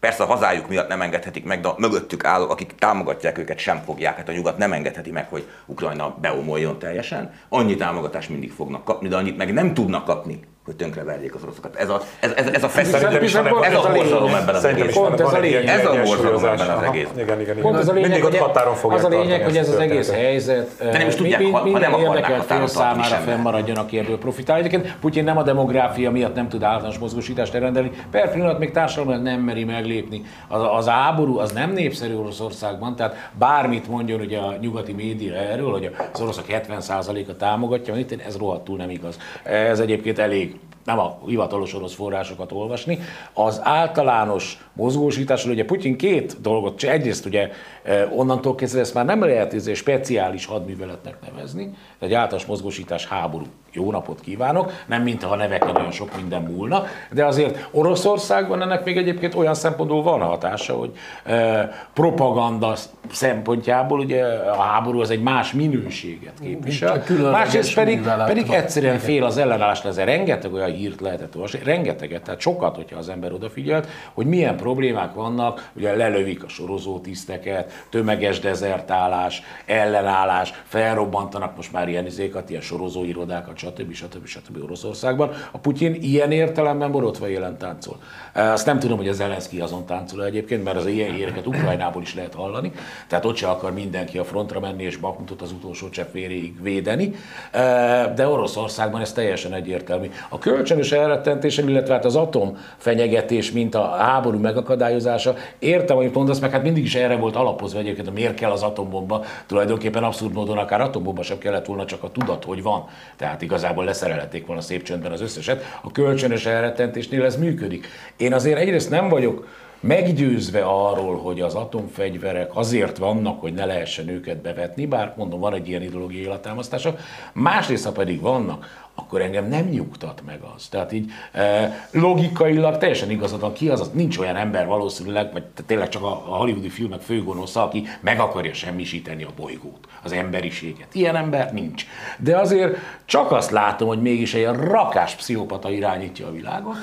persze a hazájuk miatt nem engedhetik meg, de a mögöttük állók, akik támogatják őket, sem fogják. Hát a nyugat nem engedheti meg, hogy Ukrajna beomoljon teljesen. Annyi támogatást mindig fognak kapni, de annyit meg nem tudnak kapni, hogy tönkreverjék az oroszokat. Ez a, ez, ez, ez a feszültség, ez a ez a borzalom ebben az egészben. Pont ez a lényeg. Ez a borzalom ebben az egészben. Igen, igen, igen. Pont az a lényeg, Mindig ott határon fogják az a lényeg, hogy ez az egész helyzet De nem is tudják, mi- mi- ha- ha minden nem akarnák érdekelt fél határon tartani számára aki ebből profitál. Egyébként Putyin nem a demográfia miatt nem tud általános mozgósítást elrendelni, per pillanat még társadalomban nem meri meglépni. Az, az háború az nem népszerű Oroszországban, tehát bármit mondjon ugye a nyugati média erről, hogy az oroszok 70%-a támogatja, ez rohadtul nem igaz. Ez egyébként elég nem a hivatalos orosz forrásokat olvasni. Az általános mozgósításról ugye Putyin két dolgot, egyrészt ugye eh, onnantól kezdve ezt már nem lehet ez egy speciális hadműveletnek nevezni, egy általános mozgósítás háború. Jó napot kívánok, nem mintha a neveken olyan sok minden múlna, de azért Oroszországban ennek még egyébként olyan szempontból van hatása, hogy eh, propaganda szempontjából ugye a háború az egy más minőséget képvisel. Másrészt pedig, pedig egyszerűen fél az ellenállásra, ezzel rengeteg olyan hírt lehetett olvasni, rengeteget, tehát sokat, hogyha az ember odafigyelt, hogy milyen problémák vannak, ugye lelövik a sorozó tiszteket, tömeges dezertálás, ellenállás, felrobbantanak most már ilyen izékat, ilyen sorozó irodákat, stb. stb. stb. Oroszországban. A Putyin ilyen értelemben borotva élen táncol. Azt nem tudom, hogy az Zelenszky azon táncol egyébként, mert az ilyen híreket Ukrajnából is lehet hallani, tehát ott se akar mindenki a frontra menni és Bakhmutot az utolsó csepp véréig védeni, de Oroszországban ez teljesen egyértelmű. A kölcsönös elrettentése, illetve hát az atom fenyegetés, mint a háború megakadályozása, értem, amit mondasz, meg hát mindig is erre volt alapozva egyébként, hogy miért kell az atombomba, tulajdonképpen abszurd módon akár atombomba sem kellett volna, csak a tudat, hogy van. Tehát igazából leszerelhették volna szép csöndben az összeset. A kölcsönös elrettentésnél ez működik. Én azért egyrészt nem vagyok meggyőzve arról, hogy az atomfegyverek azért vannak, hogy ne lehessen őket bevetni, bár mondom, van egy ilyen ideológiai alátámasztása, másrészt, ha pedig vannak, akkor engem nem nyugtat meg az. Tehát így eh, logikailag teljesen igazad van, ki az, az nincs olyan ember valószínűleg, vagy tényleg csak a, a hollywoodi filmek főgonosza, aki meg akarja semmisíteni a bolygót, az emberiséget. Ilyen ember nincs. De azért csak azt látom, hogy mégis egy rakás pszichopata irányítja a világot,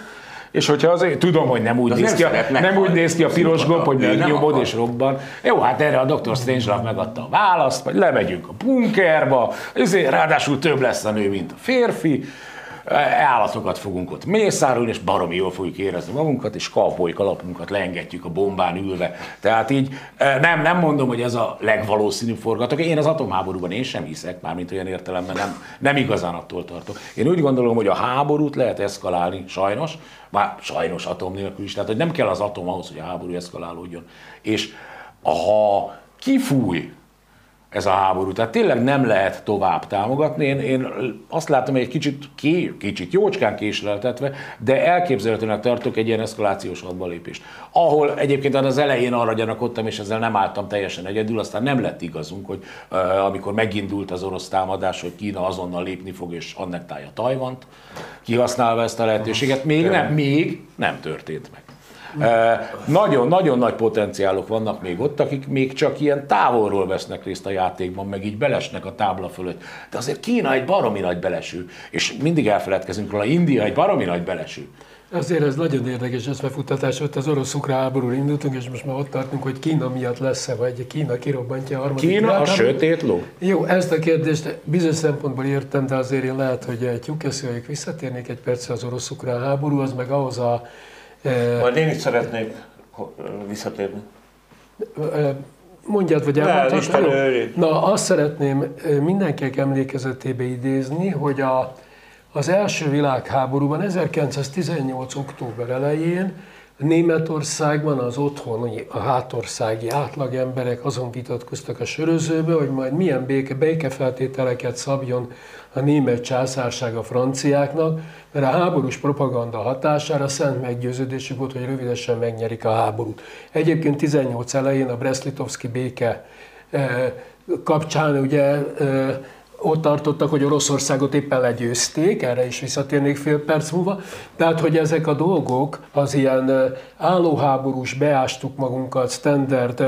és hogyha azért tudom, hogy nem úgy, néz ki, a, nem úgy néz ki a piros gomb, hogy megnyomod akar. és robban. Jó, hát erre a Dr. Strangelove megadta a választ, vagy lemegyünk a bunkerba, ezért ráadásul több lesz a nő, mint a férfi, állatokat fogunk ott mészárolni, és baromi jól fogjuk érezni magunkat, és kalpoly kalapunkat lengetjük a bombán ülve. Tehát így eh, nem, nem mondom, hogy ez a legvalószínűbb forgatók. Én az atomháborúban én sem hiszek, mármint olyan értelemben nem, nem igazán attól tartok. Én úgy gondolom, hogy a háborút lehet eszkalálni, sajnos, már sajnos atom nélkül is, tehát hogy nem kell az atom ahhoz, hogy a háború eszkalálódjon. És ha kifúj ez a háború. Tehát tényleg nem lehet tovább támogatni. Én, én azt látom, hogy egy kicsit, ké, kicsit jócskán késleltetve, de elképzelhetőnek tartok egy ilyen eszkalációs hadbalépést. Ahol egyébként az elején arra gyanakodtam, és ezzel nem álltam teljesen egyedül, aztán nem lett igazunk, hogy uh, amikor megindult az orosz támadás, hogy Kína azonnal lépni fog és annektálja Tajvant, kihasználva ezt a lehetőséget, még nem, még nem történt meg. Nagyon-nagyon nagy potenciálok vannak még ott, akik még csak ilyen távolról vesznek részt a játékban, meg így belesnek a tábla fölött. De azért Kína egy baromi nagy beleső, és mindig elfeledkezünk róla, India egy baromi nagy beleső. Azért ez nagyon érdekes ez befutatás, ott az orosz-ukrán háborúra indultunk, és most már ott tartunk, hogy Kína miatt lesz-e, vagy Kína kirobbantja a harmadik Kína a világháborút. sötét ló? Jó, ezt a kérdést bizonyos szempontból értem, de azért én lehet, hogy tyúkeszőjük visszatérnék egy percre az orosz-ukrán háború, az meg ahhoz a Majd én is szeretnék visszatérni. mondjad, vagy elmondhatod? Na, azt szeretném mindenkinek emlékezetébe idézni, hogy a, az első világháborúban 1918. október elején Németországban az otthoni, a hátországi átlagemberek azon vitatkoztak a sörözőbe, hogy majd milyen béke, békefeltételeket szabjon a német császárság a franciáknak, mert a háborús propaganda hatására szent meggyőződésük volt, hogy rövidesen megnyerik a háborút. Egyébként 18 elején a Brest-Litovszki béke eh, kapcsán ugye eh, ott tartottak, hogy Oroszországot éppen legyőzték, erre is visszatérnék fél perc múlva. Tehát, hogy ezek a dolgok, az ilyen ö, állóháborús, beástuk magunkat, standard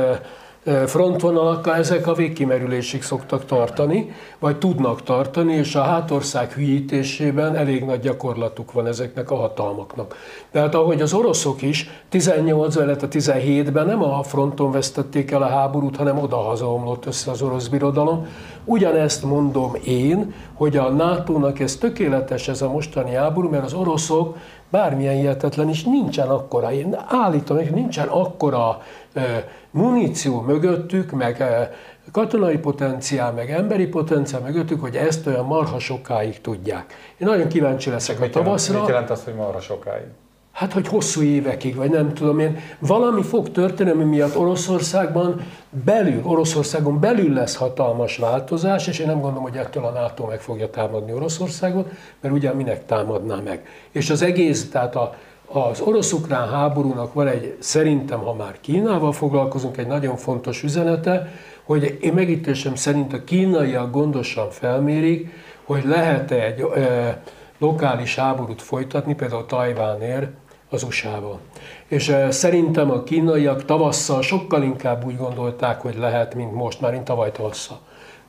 frontvonalakkal, ezek a végkimerülésig szoktak tartani, vagy tudnak tartani, és a hátország hülyítésében elég nagy gyakorlatuk van ezeknek a hatalmaknak. Tehát ahogy az oroszok is 18-ban, illetve 17-ben nem a fronton vesztették el a háborút, hanem oda-haza omlott össze az orosz birodalom, Ugyanezt mondom én, hogy a NATO-nak ez tökéletes ez a mostani háború, mert az oroszok bármilyen hihetetlen is nincsen akkora, én állítom, hogy nincsen akkora muníció mögöttük, meg katonai potenciál, meg emberi potenciál mögöttük, hogy ezt olyan marha sokáig tudják. Én nagyon kíváncsi leszek a Mit jelent, tavaszra. mit jelent az, hogy marra sokáig? Hát, hogy hosszú évekig, vagy nem tudom én, valami fog történni, ami miatt Oroszországban belül, Oroszországon belül lesz hatalmas változás, és én nem gondolom, hogy ettől a NATO meg fogja támadni Oroszországot, mert ugye minek támadná meg. És az egész, tehát a, az orosz-ukrán háborúnak van egy, szerintem, ha már Kínával foglalkozunk, egy nagyon fontos üzenete, hogy én megítésem szerint a kínaiak gondosan felmérik, hogy lehet-e egy e, lokális háborút folytatni, például Tajvánért, az USA-val. És e, szerintem a kínaiak tavasszal sokkal inkább úgy gondolták, hogy lehet, mint most, már mint tavaly tavasszal.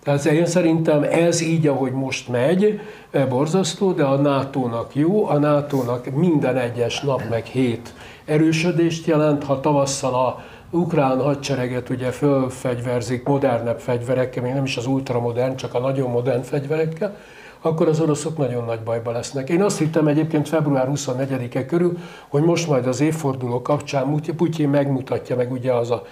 Tehát én szerintem ez így, ahogy most megy, e, borzasztó, de a NATO-nak jó, a NATO-nak minden egyes nap meg hét erősödést jelent, ha tavasszal a ukrán hadsereget ugye fölfegyverzik modernebb fegyverekkel, még nem is az ultramodern, csak a nagyon modern fegyverekkel, akkor az oroszok nagyon nagy bajba lesznek. Én azt hittem egyébként február 24-e körül, hogy most majd az évforduló kapcsán Putyin megmutatja meg ugye az a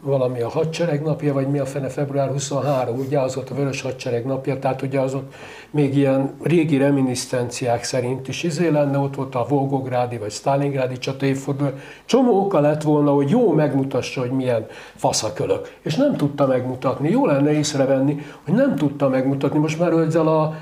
valami a hadsereg napja, vagy mi a fene február 23, ugye az ott a vörös hadsereg napja, tehát ugye az ott még ilyen régi reminiszenciák szerint is izé lenne, ott volt a Volgográdi vagy Stalingrádi csata évforduló. Csomó oka lett volna, hogy jó megmutassa, hogy milyen faszakölök. És nem tudta megmutatni. Jó lenne észrevenni, hogy nem tudta megmutatni. Most már ezzel a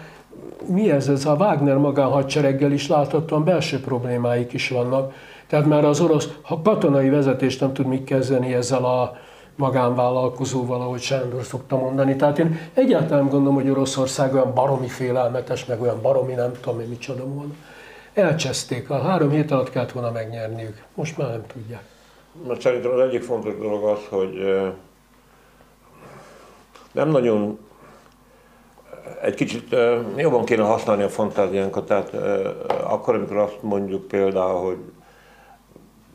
mi ez, ez a Wagner magánhadsereggel is láthatóan belső problémáik is vannak. Tehát már az orosz ha katonai vezetés nem tud mit kezdeni ezzel a magánvállalkozóval, ahogy Sándor szokta mondani. Tehát én egyáltalán gondolom, hogy Oroszország olyan baromi félelmetes, meg olyan baromi nem tudom én micsoda volna. Elcseszték, a három hét alatt kellett volna megnyerniük. Most már nem tudják. Mert szerintem az egyik fontos dolog az, hogy nem nagyon egy kicsit jobban kéne használni a fantáziánkat, tehát eh, akkor, amikor azt mondjuk például, hogy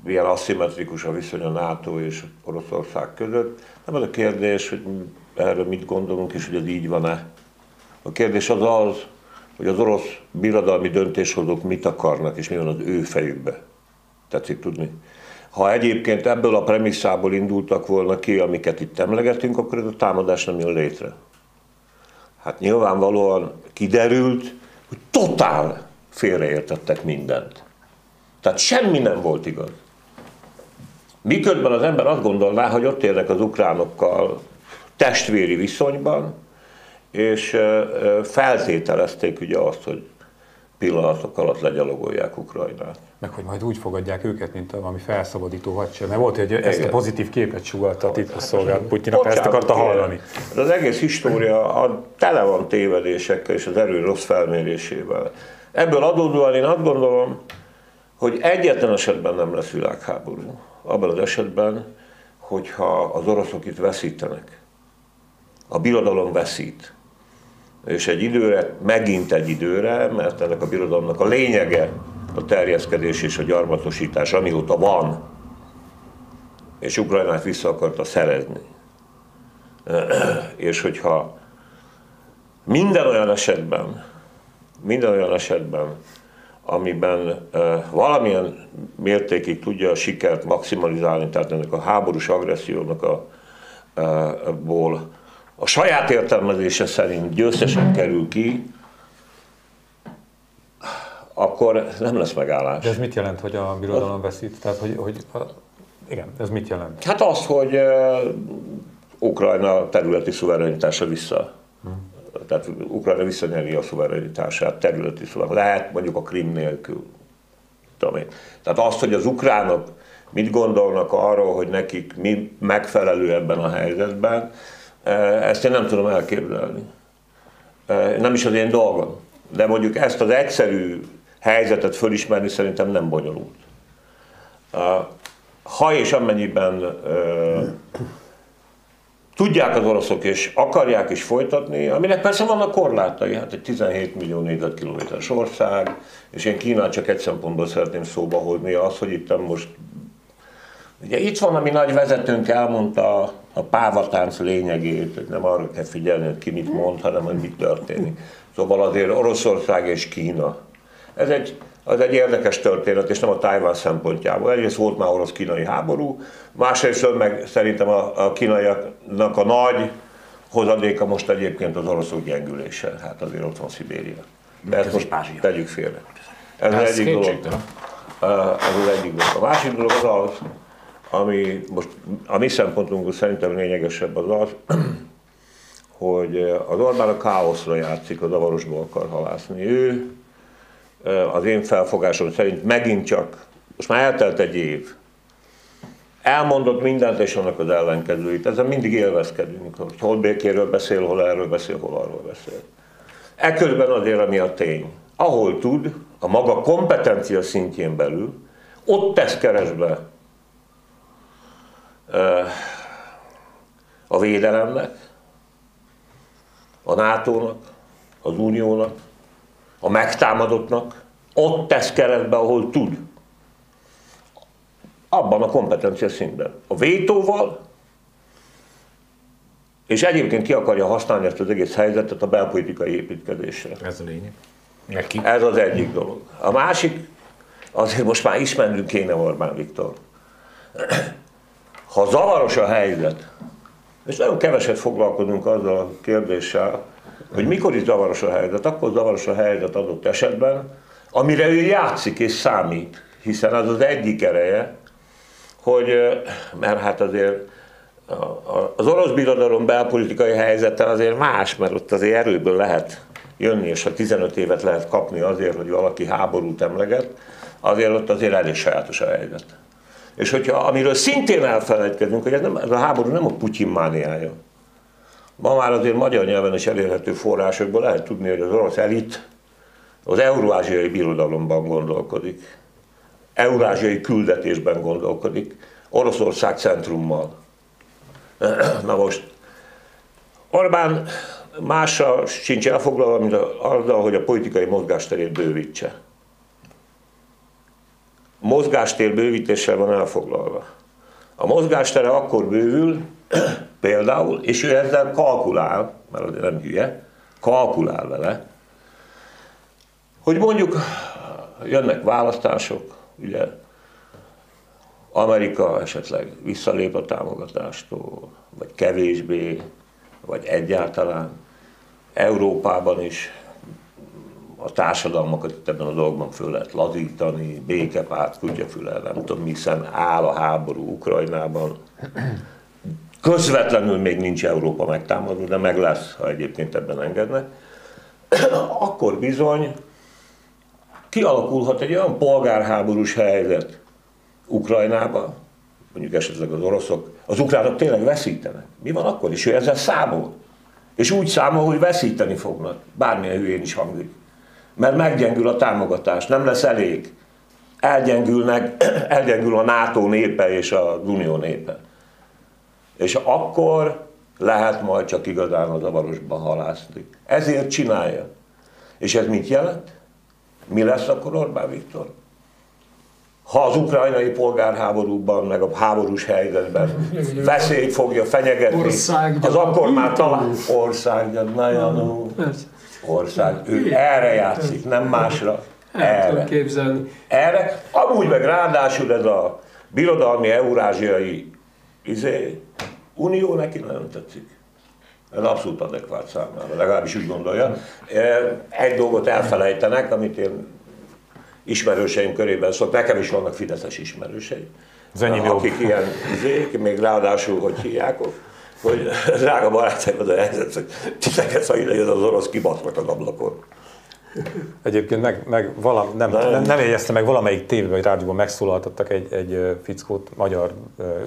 milyen aszimmetrikus a viszony a NATO és Oroszország között, nem az a kérdés, hogy erről mit gondolunk, és hogy ez így van-e. A kérdés az az, hogy az orosz birodalmi döntéshozók mit akarnak, és mi van az ő fejükbe. Tetszik tudni? Ha egyébként ebből a premisszából indultak volna ki, amiket itt emlegetünk, akkor ez a támadás nem jön létre. Hát nyilvánvalóan kiderült, hogy totál félreértettek mindent. Tehát semmi nem volt igaz. Miközben az ember azt gondolná, hogy ott élnek az ukránokkal testvéri viszonyban, és feltételezték ugye azt, hogy pillanatok alatt legyalogolják Ukrajnát. Meg hogy majd úgy fogadják őket, mint a valami felszabadító hadsereg. Mert volt, hogy ezt a pozitív képet sugalta a titkosszolgálat Putyinnak, ezt akarta hallani. Az egész história a, tele van tévedésekkel és az erő rossz felmérésével. Ebből adódóan én azt gondolom, hogy egyetlen esetben nem lesz világháború. Abban az esetben, hogyha az oroszok itt veszítenek. A birodalom veszít. És egy időre, megint egy időre, mert ennek a birodalomnak a lényege a terjeszkedés és a gyarmatosítás, amióta van, és Ukrajnát vissza akarta szerezni. és hogyha minden olyan esetben, minden olyan esetben, amiben valamilyen mértékig tudja a sikert maximalizálni, tehát ennek a háborús agressziónak a, ból a saját értelmezése szerint győztesen kerül ki, akkor nem lesz megállás. De ez mit jelent, hogy a birodalom veszít? Tehát, hogy, hogy a, igen, ez mit jelent? Hát az, hogy uh, Ukrajna területi szuverenitása vissza. Hmm. Tehát Ukrajna visszanyeri a szuverenitását, területi szuverenitását. Lehet mondjuk a Krim nélkül. Tudom én. Tehát azt, hogy az ukránok mit gondolnak arról, hogy nekik mi megfelelő ebben a helyzetben, ezt én nem tudom elképzelni. Nem is az én dolgom. De mondjuk ezt az egyszerű helyzetet fölismerni szerintem nem bonyolult. Ha és amennyiben tudják az oroszok és akarják is folytatni, aminek persze vannak korlátai, hát egy 17 millió négyzetkilométeres ország, és én Kínát csak egy szempontból szeretném szóba hozni, az, hogy itt most Ugye itt van, ami nagy vezetőnk elmondta a pávatánc lényegét, hogy nem arra kell figyelni, hogy ki mit mond, hanem hogy mit történik. Szóval azért Oroszország és Kína. Ez egy, az egy érdekes történet, és nem a Tájván szempontjából. Egyrészt volt már orosz-kínai háború, másrészt meg szerintem a, a kínaiaknak a nagy hozadéka most egyébként az oroszok gyengülése. Hát azért ott van Szibéria. De ezt most tegyük félre. Ez az egyik dolog. Ez az egyik dolog. A másik dolog az az, ami most a mi szempontunkból szerintem lényegesebb az az, hogy az Orbán a káoszra játszik, a zavarosból akar halászni. Ő az én felfogásom szerint megint csak, most már eltelt egy év, elmondott mindent és annak az ellenkezőit. Ezen mindig élvezkedünk, hogy hol békéről beszél, hol erről beszél, hol arról beszél. Ekközben azért, ami a tény. Ahol tud, a maga kompetencia szintjén belül, ott tesz keresbe a védelemnek, a NATO-nak, az Uniónak, a megtámadottnak, ott tesz keretbe, ahol tud. Abban a kompetencia szintben. A vétóval, és egyébként ki akarja használni ezt az egész helyzetet a belpolitikai építkezésre. Ez a lényeg. Neki. Ez az egyik dolog. A másik, azért most már ismernünk kéne Orbán Viktor ha zavaros a helyzet, és nagyon keveset foglalkozunk azzal a kérdéssel, hogy mikor is zavaros a helyzet, akkor zavaros a helyzet adott esetben, amire ő játszik és számít, hiszen az az egyik ereje, hogy, mert hát azért az orosz birodalom belpolitikai helyzete azért más, mert ott azért erőből lehet jönni, és ha 15 évet lehet kapni azért, hogy valaki háborút emleget, azért ott azért elég sajátos a helyzet. És hogyha, amiről szintén elfelejtkezünk, hogy ez, nem, ez a háború nem a Putyin mániája. Ma már azért magyar nyelven is elérhető forrásokból lehet tudni, hogy az orosz elit az eurázsiai birodalomban gondolkodik. Eurázsiai küldetésben gondolkodik. Oroszország centrummal. Na most, Orbán mással sincs elfoglalva, mint azzal, hogy a politikai mozgásterét bővítse mozgástér bővítéssel van elfoglalva. A mozgástere akkor bővül, például, és ő ezzel kalkulál, mert nem hülye, kalkulál vele, hogy mondjuk jönnek választások, ugye Amerika esetleg visszalép a támogatástól, vagy kevésbé, vagy egyáltalán. Európában is a társadalmakat itt ebben a dolgban föl lehet lazítani, békepárt, kutyafülel, nem tudom, hiszen áll a háború Ukrajnában. Közvetlenül még nincs Európa megtámadva, de meg lesz, ha egyébként ebben engednek. Akkor bizony kialakulhat egy olyan polgárháborús helyzet Ukrajnában, mondjuk esetleg az oroszok, az ukránok tényleg veszítenek. Mi van akkor is? Ő ezzel számol. És úgy számol, hogy veszíteni fognak. Bármilyen hülyén is hangzik mert meggyengül a támogatás, nem lesz elég. elgyengülnek, elgyengül a NATO népe és a Unió népe. És akkor lehet majd csak igazán a zavarosba halászni. Ezért csinálja. És ez mit jelent? Mi lesz akkor Orbán Viktor? Ha az ukrajnai polgárháborúban, meg a háborús helyzetben veszélyt fogja fenyegetni, az akkor már talán ország, nagyon ország. Ő erre játszik, nem másra. Erre. képzelni. Erre, amúgy meg ráadásul ez a birodalmi eurázsiai izé, unió neki nagyon tetszik. Ez abszolút adekvát számára, legalábbis úgy gondolja. Egy dolgot elfelejtenek, amit én ismerőseim körében szok, nekem is vannak fideszes ismerőseim. Az akik ilyen izék, még ráadásul, hogy hívják, hogy drága barátaim, az a helyzet, hogy titeket, ha ide jön az orosz, kibasznak az ablakon. Egyébként meg, meg valam, nem, nem, nem jegyezte meg, valamelyik tévében vagy rádióban megszólaltattak egy, egy fickót, magyar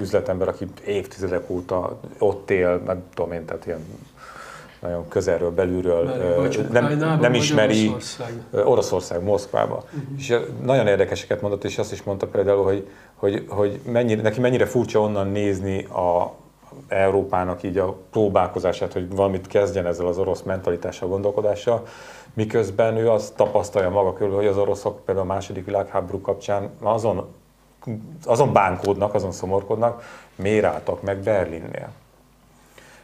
üzletember, aki évtizedek óta ott él, nem tudom én, tehát ilyen nagyon közelről, belülről, nem, Ukrajnában, nem ismeri Oroszországban? Ö, Oroszország, Moszkvába. Uh-huh. És nagyon érdekeseket mondott, és azt is mondta például, hogy, hogy, hogy mennyire, neki mennyire furcsa onnan nézni a Európának így a próbálkozását, hogy valamit kezdjen ezzel az orosz mentalitással, gondolkodással, miközben ő azt tapasztalja maga körül, hogy az oroszok például a második világháború kapcsán azon, azon bánkódnak, azon szomorkodnak, miért álltak meg Berlinnél.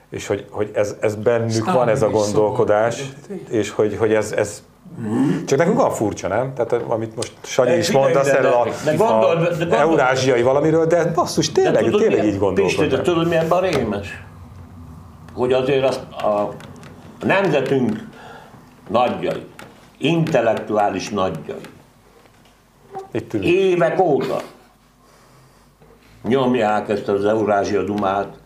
És hogy, hogy ez, ez bennük Stalin van ez a gondolkodás, és hogy, hogy ez, ez csak nekünk van furcsa, nem? Tehát amit most Sanyi is mondasz de- erről a, de gondold- de a gondold- eurázsiai valamiről, de basszus, tényleg, tényleg milyen- így Pisti, de gondolkodnak. tudod, mi ebben a rémes? Hogy azért azt a nemzetünk nagyjai, intellektuális nagyjai, Itt ülünk. évek óta nyomják ezt az Eurázsia Dumát,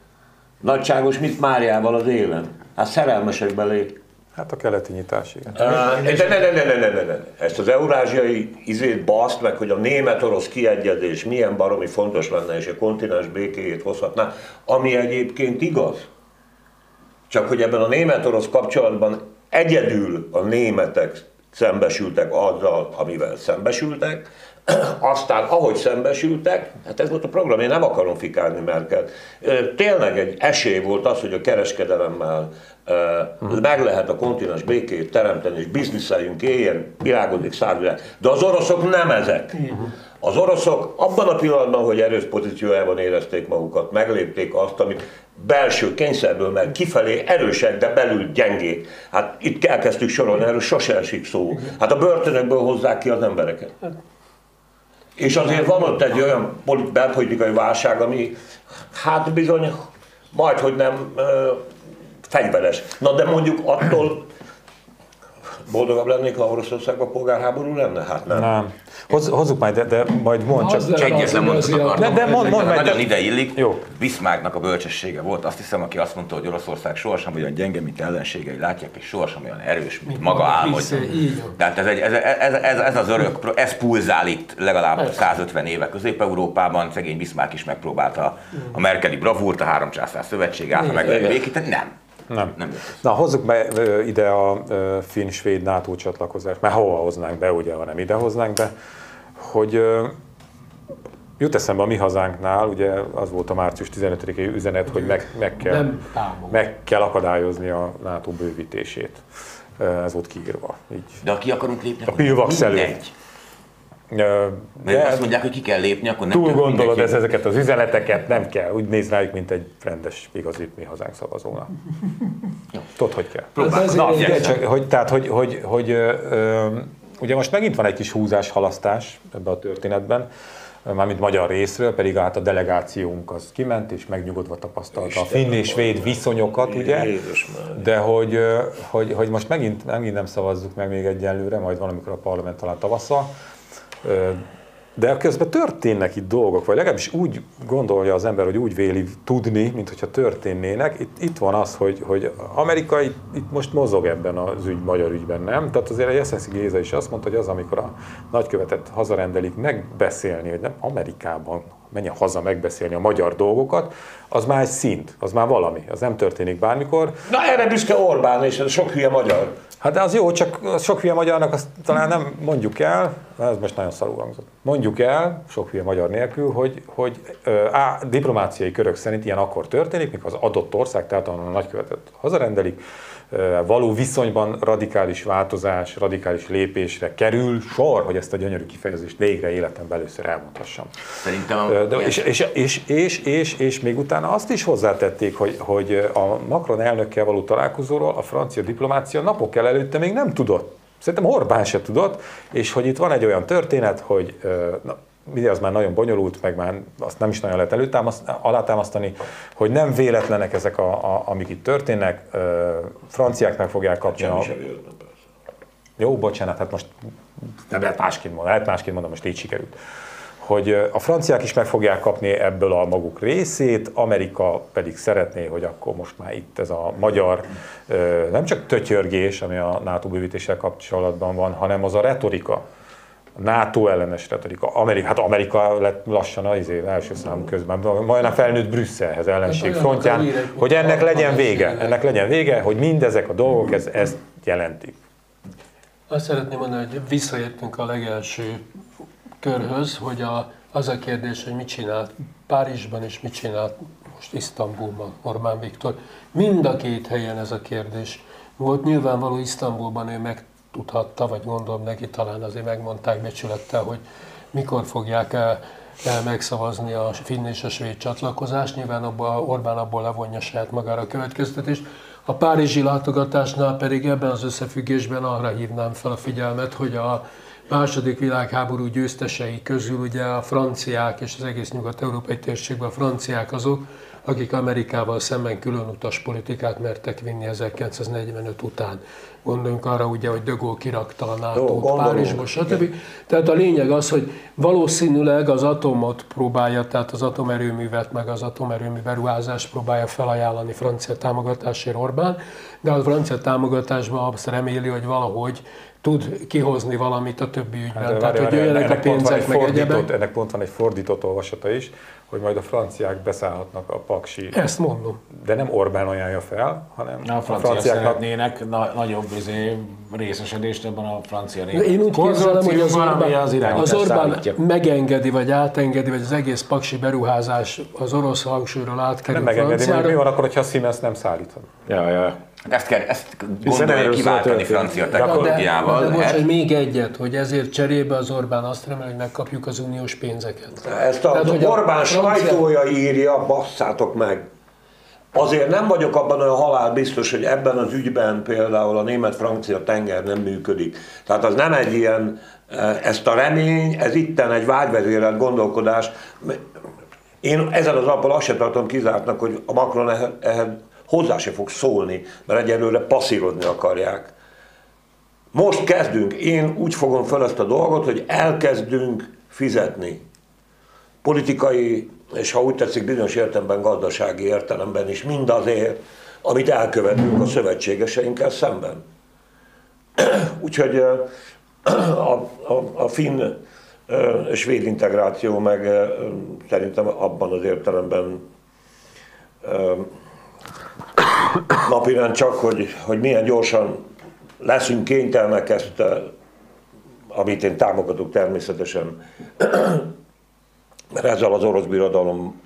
nagyságos, mit Máriával az élen. Hát szerelmesek belé. Hát a keleti nyitás, igen. De ne, ne, ne, ne, ne, ne, ne. Ezt az eurázsiai izét baszt meg, hogy a német-orosz kiegyezés milyen baromi fontos lenne, és a kontinens békéjét hozhatná, ami egyébként igaz. Csak hogy ebben a német-orosz kapcsolatban egyedül a németek szembesültek azzal, amivel szembesültek, aztán ahogy szembesültek, hát ez volt a program, én nem akarom fikálni Merkelt. Ö, Tényleg egy esély volt az, hogy a kereskedelemmel meg lehet a kontinens békét teremteni, és bizniszeljünk, éljen, virágodik szárvilág. De az oroszok nem ezek. Az oroszok abban a pillanatban, hogy erős pozíciójában érezték magukat, meglépték azt, amit belső kényszerből, mert kifelé erősek, de belül gyengék. Hát itt elkezdtük sorolni, erről sose esik szó. Hát a börtönökből hozzák ki az embereket. És azért van ott egy olyan polit- belpolitikai válság, ami hát bizony majd, hogy nem fegyveres. Na de mondjuk attól boldogabb lennék, ha Oroszországban polgárháború lenne? Hát nem. Nem. Hoz, hozzuk majd, de, de majd mond csak. Csak egyetlen az mondatot akartam. De- de mondd meg, Nagyon de- ide illik. Jó. Bismarcknak a bölcsessége volt. Azt hiszem, aki azt mondta, hogy Oroszország sohasem olyan gyenge, mint ellenségei látják, és sohasem olyan erős, mint maga álmodja. hiszem, így van. Tehát ez, egy, ez, ez, ez, ez, az örök, ez pulzál itt legalább 150 éve Közép-Európában. Szegény Bismarck is megpróbálta a Merkeli bravúrt, a három császár szövetség által meg. Nem. Nem. Nem jött. Na, hozzuk be ide a finn-svéd NATO csatlakozást, mert hova hoznánk be, ugye, ha nem ide hoznánk be, hogy jut eszembe a mi hazánknál, ugye az volt a március 15-i üzenet, hogy meg, meg, kell, meg kell akadályozni a NATO bővítését. Ez volt kiírva. Így. De ha ki akarunk lépni, akkor pilvax előtt. mindegy. Ö, Mert azt mondják, hogy ki kell lépni, akkor nem túl gondolod mindegy. ez, ezeket az üzeneteket, nem kell, úgy néz rájuk, mint egy rendes, igazi mi hazánk szavazóna. Tudod, hogy kell. Na, én- csak, hogy, tehát, hogy, hogy, hogy ö, ö, ugye most megint van egy kis húzás, halasztás ebben a történetben, mármint magyar részről, pedig hát a delegációnk az kiment, és megnyugodva tapasztalta a finn és svéd viszonyokat, ugye? De hogy, hogy, hogy most megint, megint nem szavazzuk meg még egyelőre, majd valamikor a parlament talán tavasszal, de közben történnek itt dolgok, vagy legalábbis úgy gondolja az ember, hogy úgy véli tudni, mint hogyha történnének. Itt, itt van az, hogy, hogy Amerika itt, itt most mozog ebben az ügy, magyar ügyben, nem? Tehát azért egy Eszenszi Géza is azt mondta, hogy az, amikor a nagykövetet hazarendelik megbeszélni, hogy nem Amerikában menjen haza megbeszélni a magyar dolgokat, az már egy szint, az már valami, az nem történik bármikor. Na erre büszke Orbán és sok hülye magyar. Hát de az jó, csak az sok hülye magyarnak azt talán nem mondjuk el, ez most nagyon szarul hangzott, mondjuk el, sok hülye magyar nélkül, hogy, hogy á, diplomáciai körök szerint ilyen akkor történik, mikor az adott ország, tehát a nagykövetet hazarendelik, való viszonyban radikális változás, radikális lépésre kerül sor, hogy ezt a gyönyörű kifejezést végre életemben először elmondhassam. Szerintem... De, és, és, és, és, és, és, még utána azt is hozzátették, hogy, hogy a Macron elnökkel való találkozóról a francia diplomácia napok előtte még nem tudott. Szerintem Orbán se tudott, és hogy itt van egy olyan történet, hogy na, ugye az már nagyon bonyolult, meg már azt nem is nagyon lehet előtámaszt, alátámasztani, hogy nem véletlenek ezek, a, a, amik itt történnek, franciák meg fogják kapni a... Jó, bocsánat, hát most nem lehet másként mondani, lehet másként mondani, most így sikerült. Hogy a franciák is meg fogják kapni ebből a maguk részét, Amerika pedig szeretné, hogy akkor most már itt ez a magyar, nem csak tötyörgés, ami a NATO bővítéssel kapcsolatban van, hanem az a retorika, NATO ellenes retorika. Amerika, hát Amerika lett lassan az év első számú közben, majdnem felnőtt Brüsszelhez ellenség hát frontján, hogy ennek legyen vége, ennek legyen vége, hogy mindezek a dolgok ez, ezt jelentik. Azt szeretném mondani, hogy visszaértünk a legelső körhöz, hogy a, az a kérdés, hogy mit csinált Párizsban és mit csinált most Isztambulban Orbán Viktor. Mind a két helyen ez a kérdés volt. Nyilvánvaló Isztambulban ő meg tudhatta, vagy gondolom neki talán azért megmondták becsülettel, hogy mikor fogják el, el megszavazni a finn és a svéd csatlakozást. Nyilván abba, Orbán abból levonja saját magára a következtetést. A párizsi látogatásnál pedig ebben az összefüggésben arra hívnám fel a figyelmet, hogy a második világháború győztesei közül ugye a franciák és az egész nyugat-európai térségben a franciák azok, akik Amerikával szemben különutas politikát mertek vinni 1945 után. Gondoljunk arra ugye, hogy De Gaulle kirakta a nato Párizsba, stb. Tehát a lényeg az, hogy valószínűleg az atomot próbálja, tehát az atomerőművet, meg az atomerőmű beruházást próbálja felajánlani francia támogatásért Orbán, de a francia támogatásban azt reméli, hogy valahogy tud kihozni valamit a többi ügyben. Hát, Tehát, hogy jöjjenek a pénzek, meg egyebek. Ennek pont van egy fordított olvasata is, hogy majd a franciák beszállhatnak a paksi. Ezt mondom. De nem Orbán ajánlja fel, hanem a, a franciák szeretnének na- nagyobb izé, részesedést ebben a francia német. Én úgy képzelem, hogy az Orbán, az, az Orbán megengedi, vagy átengedi, vagy az egész paksi beruházás az orosz hangsúlyról átkerül Nem megengedi, hogy mi van akkor, hogyha a Siemens nem szállíthat? Ja, ja. Ezt, kell, ezt gondolja kiváltani francia technológiával. De, de, most, hogy még egyet, hogy ezért cserébe az Orbán azt remel, hogy megkapjuk az uniós pénzeket. Ezt a Tehát, hogy Orbán a sajtója írja, basszátok meg. Azért nem vagyok abban olyan halál biztos, hogy ebben az ügyben például a német-francia tenger nem működik. Tehát az nem egy ilyen, eh, ezt a remény, ez itten egy vágyvezérelt gondolkodás. Én ezen az alapon azt sem tartom kizártnak, hogy a Macron ehhez hozzá se fog szólni, mert egyelőre passzírozni akarják. Most kezdünk, én úgy fogom fel ezt a dolgot, hogy elkezdünk fizetni. Politikai, és ha úgy tetszik, bizonyos értelemben gazdasági értelemben is, mindazért, amit elkövetünk a szövetségeseinkkel szemben. Úgyhogy a, a, a finn svéd integráció meg szerintem abban az értelemben napirend csak, hogy, hogy milyen gyorsan leszünk kénytelmek ezt, eh, amit én támogatok természetesen, mert ezzel az orosz birodalom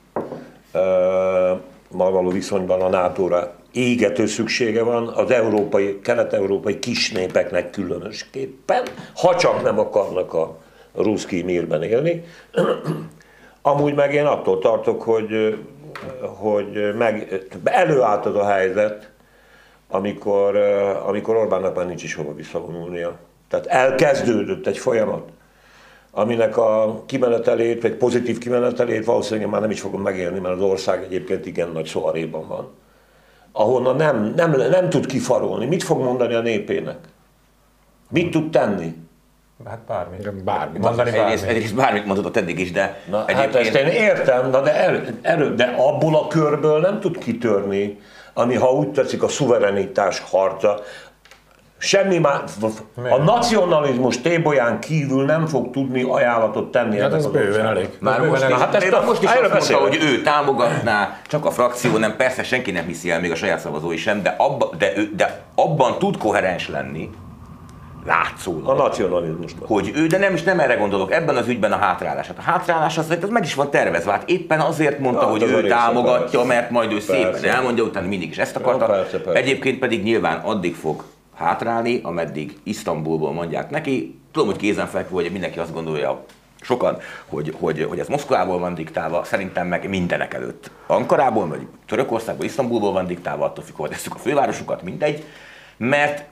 eh, való viszonyban a NATO-ra égető szüksége van, az európai, kelet-európai kisnépeknek különösképpen, ha csak nem akarnak a ruszki mírben élni. Amúgy meg én attól tartok, hogy hogy meg, előállt az a helyzet, amikor, amikor Orbánnak már nincs is hova visszavonulnia. Tehát elkezdődött egy folyamat, aminek a kimenetelét, vagy pozitív kimenetelét valószínűleg már nem is fogom megélni, mert az ország egyébként igen nagy szóaréban van. Ahonnan nem, nem, nem tud kifarolni. Mit fog mondani a népének? Mit tud tenni? Hát bármi. Bármi. Mondani bármi. Egyrészt, egyrészt bármit mondott eddig is, de na, hát egyébként... Hát ezt én értem, na de, erő, erő, de abból a körből nem tud kitörni, ami ha úgy tetszik a szuverenitás harca, Semmi már, a nacionalizmus tébolyán kívül nem fog tudni ajánlatot tenni. Hát ez bőven elég. Már bőven most, elég. is, Hát ezt a- most is azt mondta, beszélek. hogy ő támogatná, csak a frakció nem, persze senki nem hiszi el, még a saját szavazói sem, de, abba, de, de abban tud koherens lenni, látszólag. A nacionalizmusban. hogy ő, de nem is nem erre gondolok, ebben az ügyben a hátrálás. Hát a hátrálás az, az meg is van tervezve. Hát éppen azért mondta, Hát hogy ő támogatja, persze. mert majd ő szépen Persze. elmondja, utána mindig is ezt akarta. Ja, persze, persze. Egyébként pedig nyilván addig fog hátrálni, ameddig Isztambulból mondják neki. Tudom, hogy kézenfekvő, hogy mindenki azt gondolja, sokan, hogy, hogy, hogy ez Moszkvából van diktálva, szerintem meg mindenek előtt. Ankarából, vagy Törökországból, Isztambulból van diktálva, attól függ, tesszük a fővárosukat, mindegy. Mert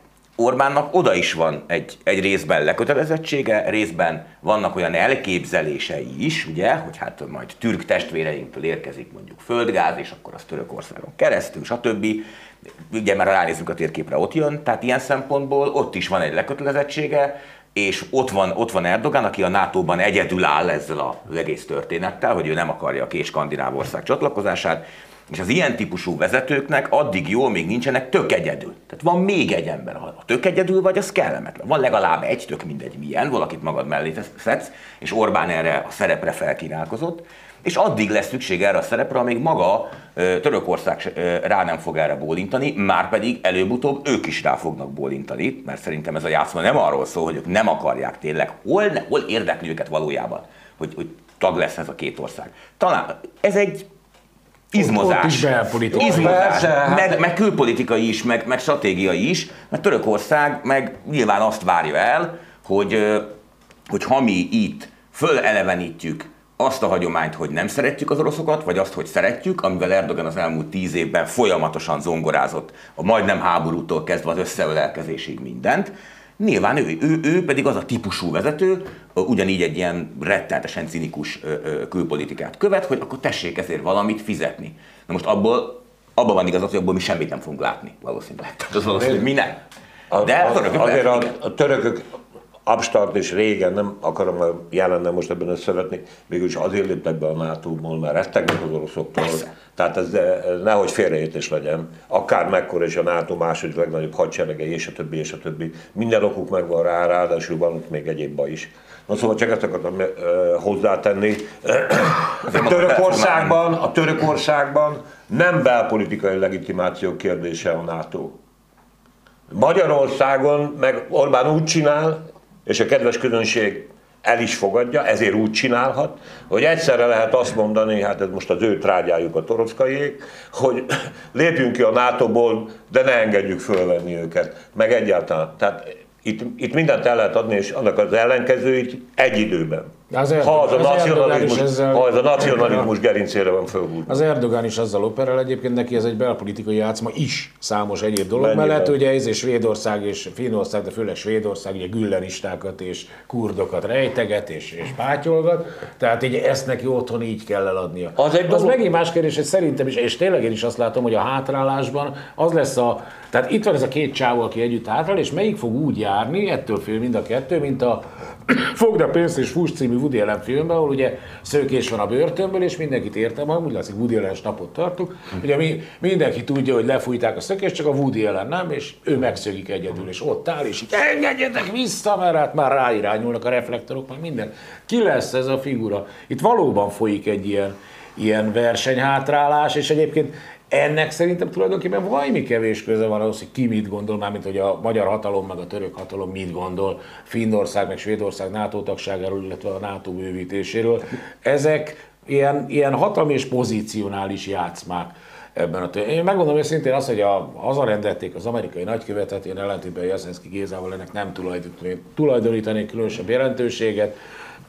Orbánnak oda is van egy, egy részben lekötelezettsége, részben vannak olyan elképzelései is, ugye, hogy hát majd türk testvéreinktől érkezik mondjuk földgáz, és akkor az Törökországon keresztül, stb. Ugye már ha ránézünk a térképre, ott jön, tehát ilyen szempontból ott is van egy lekötelezettsége, és ott van, ott van Erdogan, aki a NATO-ban egyedül áll ezzel az egész történettel, hogy ő nem akarja a két skandináv ország csatlakozását, és az ilyen típusú vezetőknek addig jó, még nincsenek tök egyedül. Tehát van még egy ember, ha tök egyedül vagy, az kellemetlen. Van legalább egy, tök mindegy milyen, valakit magad mellé szedsz, és Orbán erre a szerepre felkínálkozott, és addig lesz szükség erre a szerepre, amíg maga Törökország rá nem fog erre bólintani, már pedig előbb-utóbb ők is rá fognak bólintani, mert szerintem ez a játszma nem arról szól, hogy ők nem akarják tényleg, hol, ne, hol érdekli őket valójában, hogy, hogy tag lesz ez a két ország. Talán ez egy izmozás. Ott is. Izmozás. Hát- meg, meg külpolitikai is, meg, meg stratégiai is, mert Törökország meg nyilván azt várja el, hogy, hogy ha mi itt fölelevenítjük azt a hagyományt, hogy nem szeretjük az oroszokat, vagy azt, hogy szeretjük, amivel Erdogan az elmúlt tíz évben folyamatosan zongorázott, a majdnem háborútól kezdve az összeölelkezésig mindent, Nyilván ő, ő, ő pedig az a típusú vezető, ugyanígy egy ilyen rettenetesen cinikus külpolitikát követ, hogy akkor tessék ezért valamit fizetni. Na most abból, abban van igazat, hogy abból mi semmit nem fogunk látni, valószínűleg. Tehát az valószínű, hogy mi nem. De A- az örökök azért a, a törökök abstart és régen, nem akarom jelenne most ebben összevetni, mégis azért léptek be a NATO-ból, mert rettegnek az oroszoktól. Persze. Tehát ez, ez nehogy félreértés legyen. Akár mekkora is a NATO második legnagyobb hadserege, és a többi, és a többi. Minden okuk megvan rá, ráadásul van ott még egyéb baj is. Na szóval csak ezt akartam uh, hozzátenni. Törökországban, a Törökországban nem belpolitikai legitimáció kérdése a NATO. Magyarországon meg Orbán úgy csinál, és a kedves közönség el is fogadja, ezért úgy csinálhat, hogy egyszerre lehet azt mondani, hát ez most az ő trágyájuk a torockaiék, hogy lépjünk ki a NATO-ból, de ne engedjük fölvenni őket, meg egyáltalán. Tehát itt, itt mindent el lehet adni, és annak az ellenkezőit egy időben. Az Erdogan- ha az a az Erdogan nacionalizmus, ezzel- ha az a nacionalizmus gerincére van fölhúzva. Az Erdogan is azzal operál, egyébként neki ez egy belpolitikai játszma is, számos egyéb dolog Mennyiben? mellett, ugye ez és Svédország és Finnország, de főleg Svédország ugye güllenistákat és kurdokat rejteget és, és pátyolgat, tehát így ezt neki otthon így kell eladnia. Az egy az dolog- megint más kérdés, hogy szerintem is, és tényleg én is azt látom, hogy a hátrálásban az lesz a, tehát itt van ez a két csávó, aki együtt hátrál, és melyik fog úgy járni, ettől fél mind a kettő, mint a Fogd a pénzt és fuss című Woody Allen filmben, ahol ugye szőkés van a börtönből, és mindenkit értem, úgy látszik Woody Allen napot tartunk. Ugye mi, mindenki tudja, hogy lefújták a szökést, csak a Woody Allen nem, és ő megszökik egyedül, és ott áll, és így engedjetek vissza, mert hát már ráirányulnak a reflektorok, meg minden. Ki lesz ez a figura? Itt valóban folyik egy ilyen, ilyen versenyhátrálás, és egyébként ennek szerintem tulajdonképpen valami kevés köze van ahhoz, hogy ki mit gondol, mármint hogy a magyar hatalom meg a török hatalom mit gondol Finnország meg Svédország NATO tagságáról, illetve a NATO bővítéséről. Ezek ilyen, ilyen hatalmi és pozícionális játszmák ebben a tör- Én megmondom őszintén azt, hogy a, hazarendelték az amerikai nagykövetet, én ellentétben Jaszenszki Gézával ennek nem tulajdonítanék különösebb jelentőséget.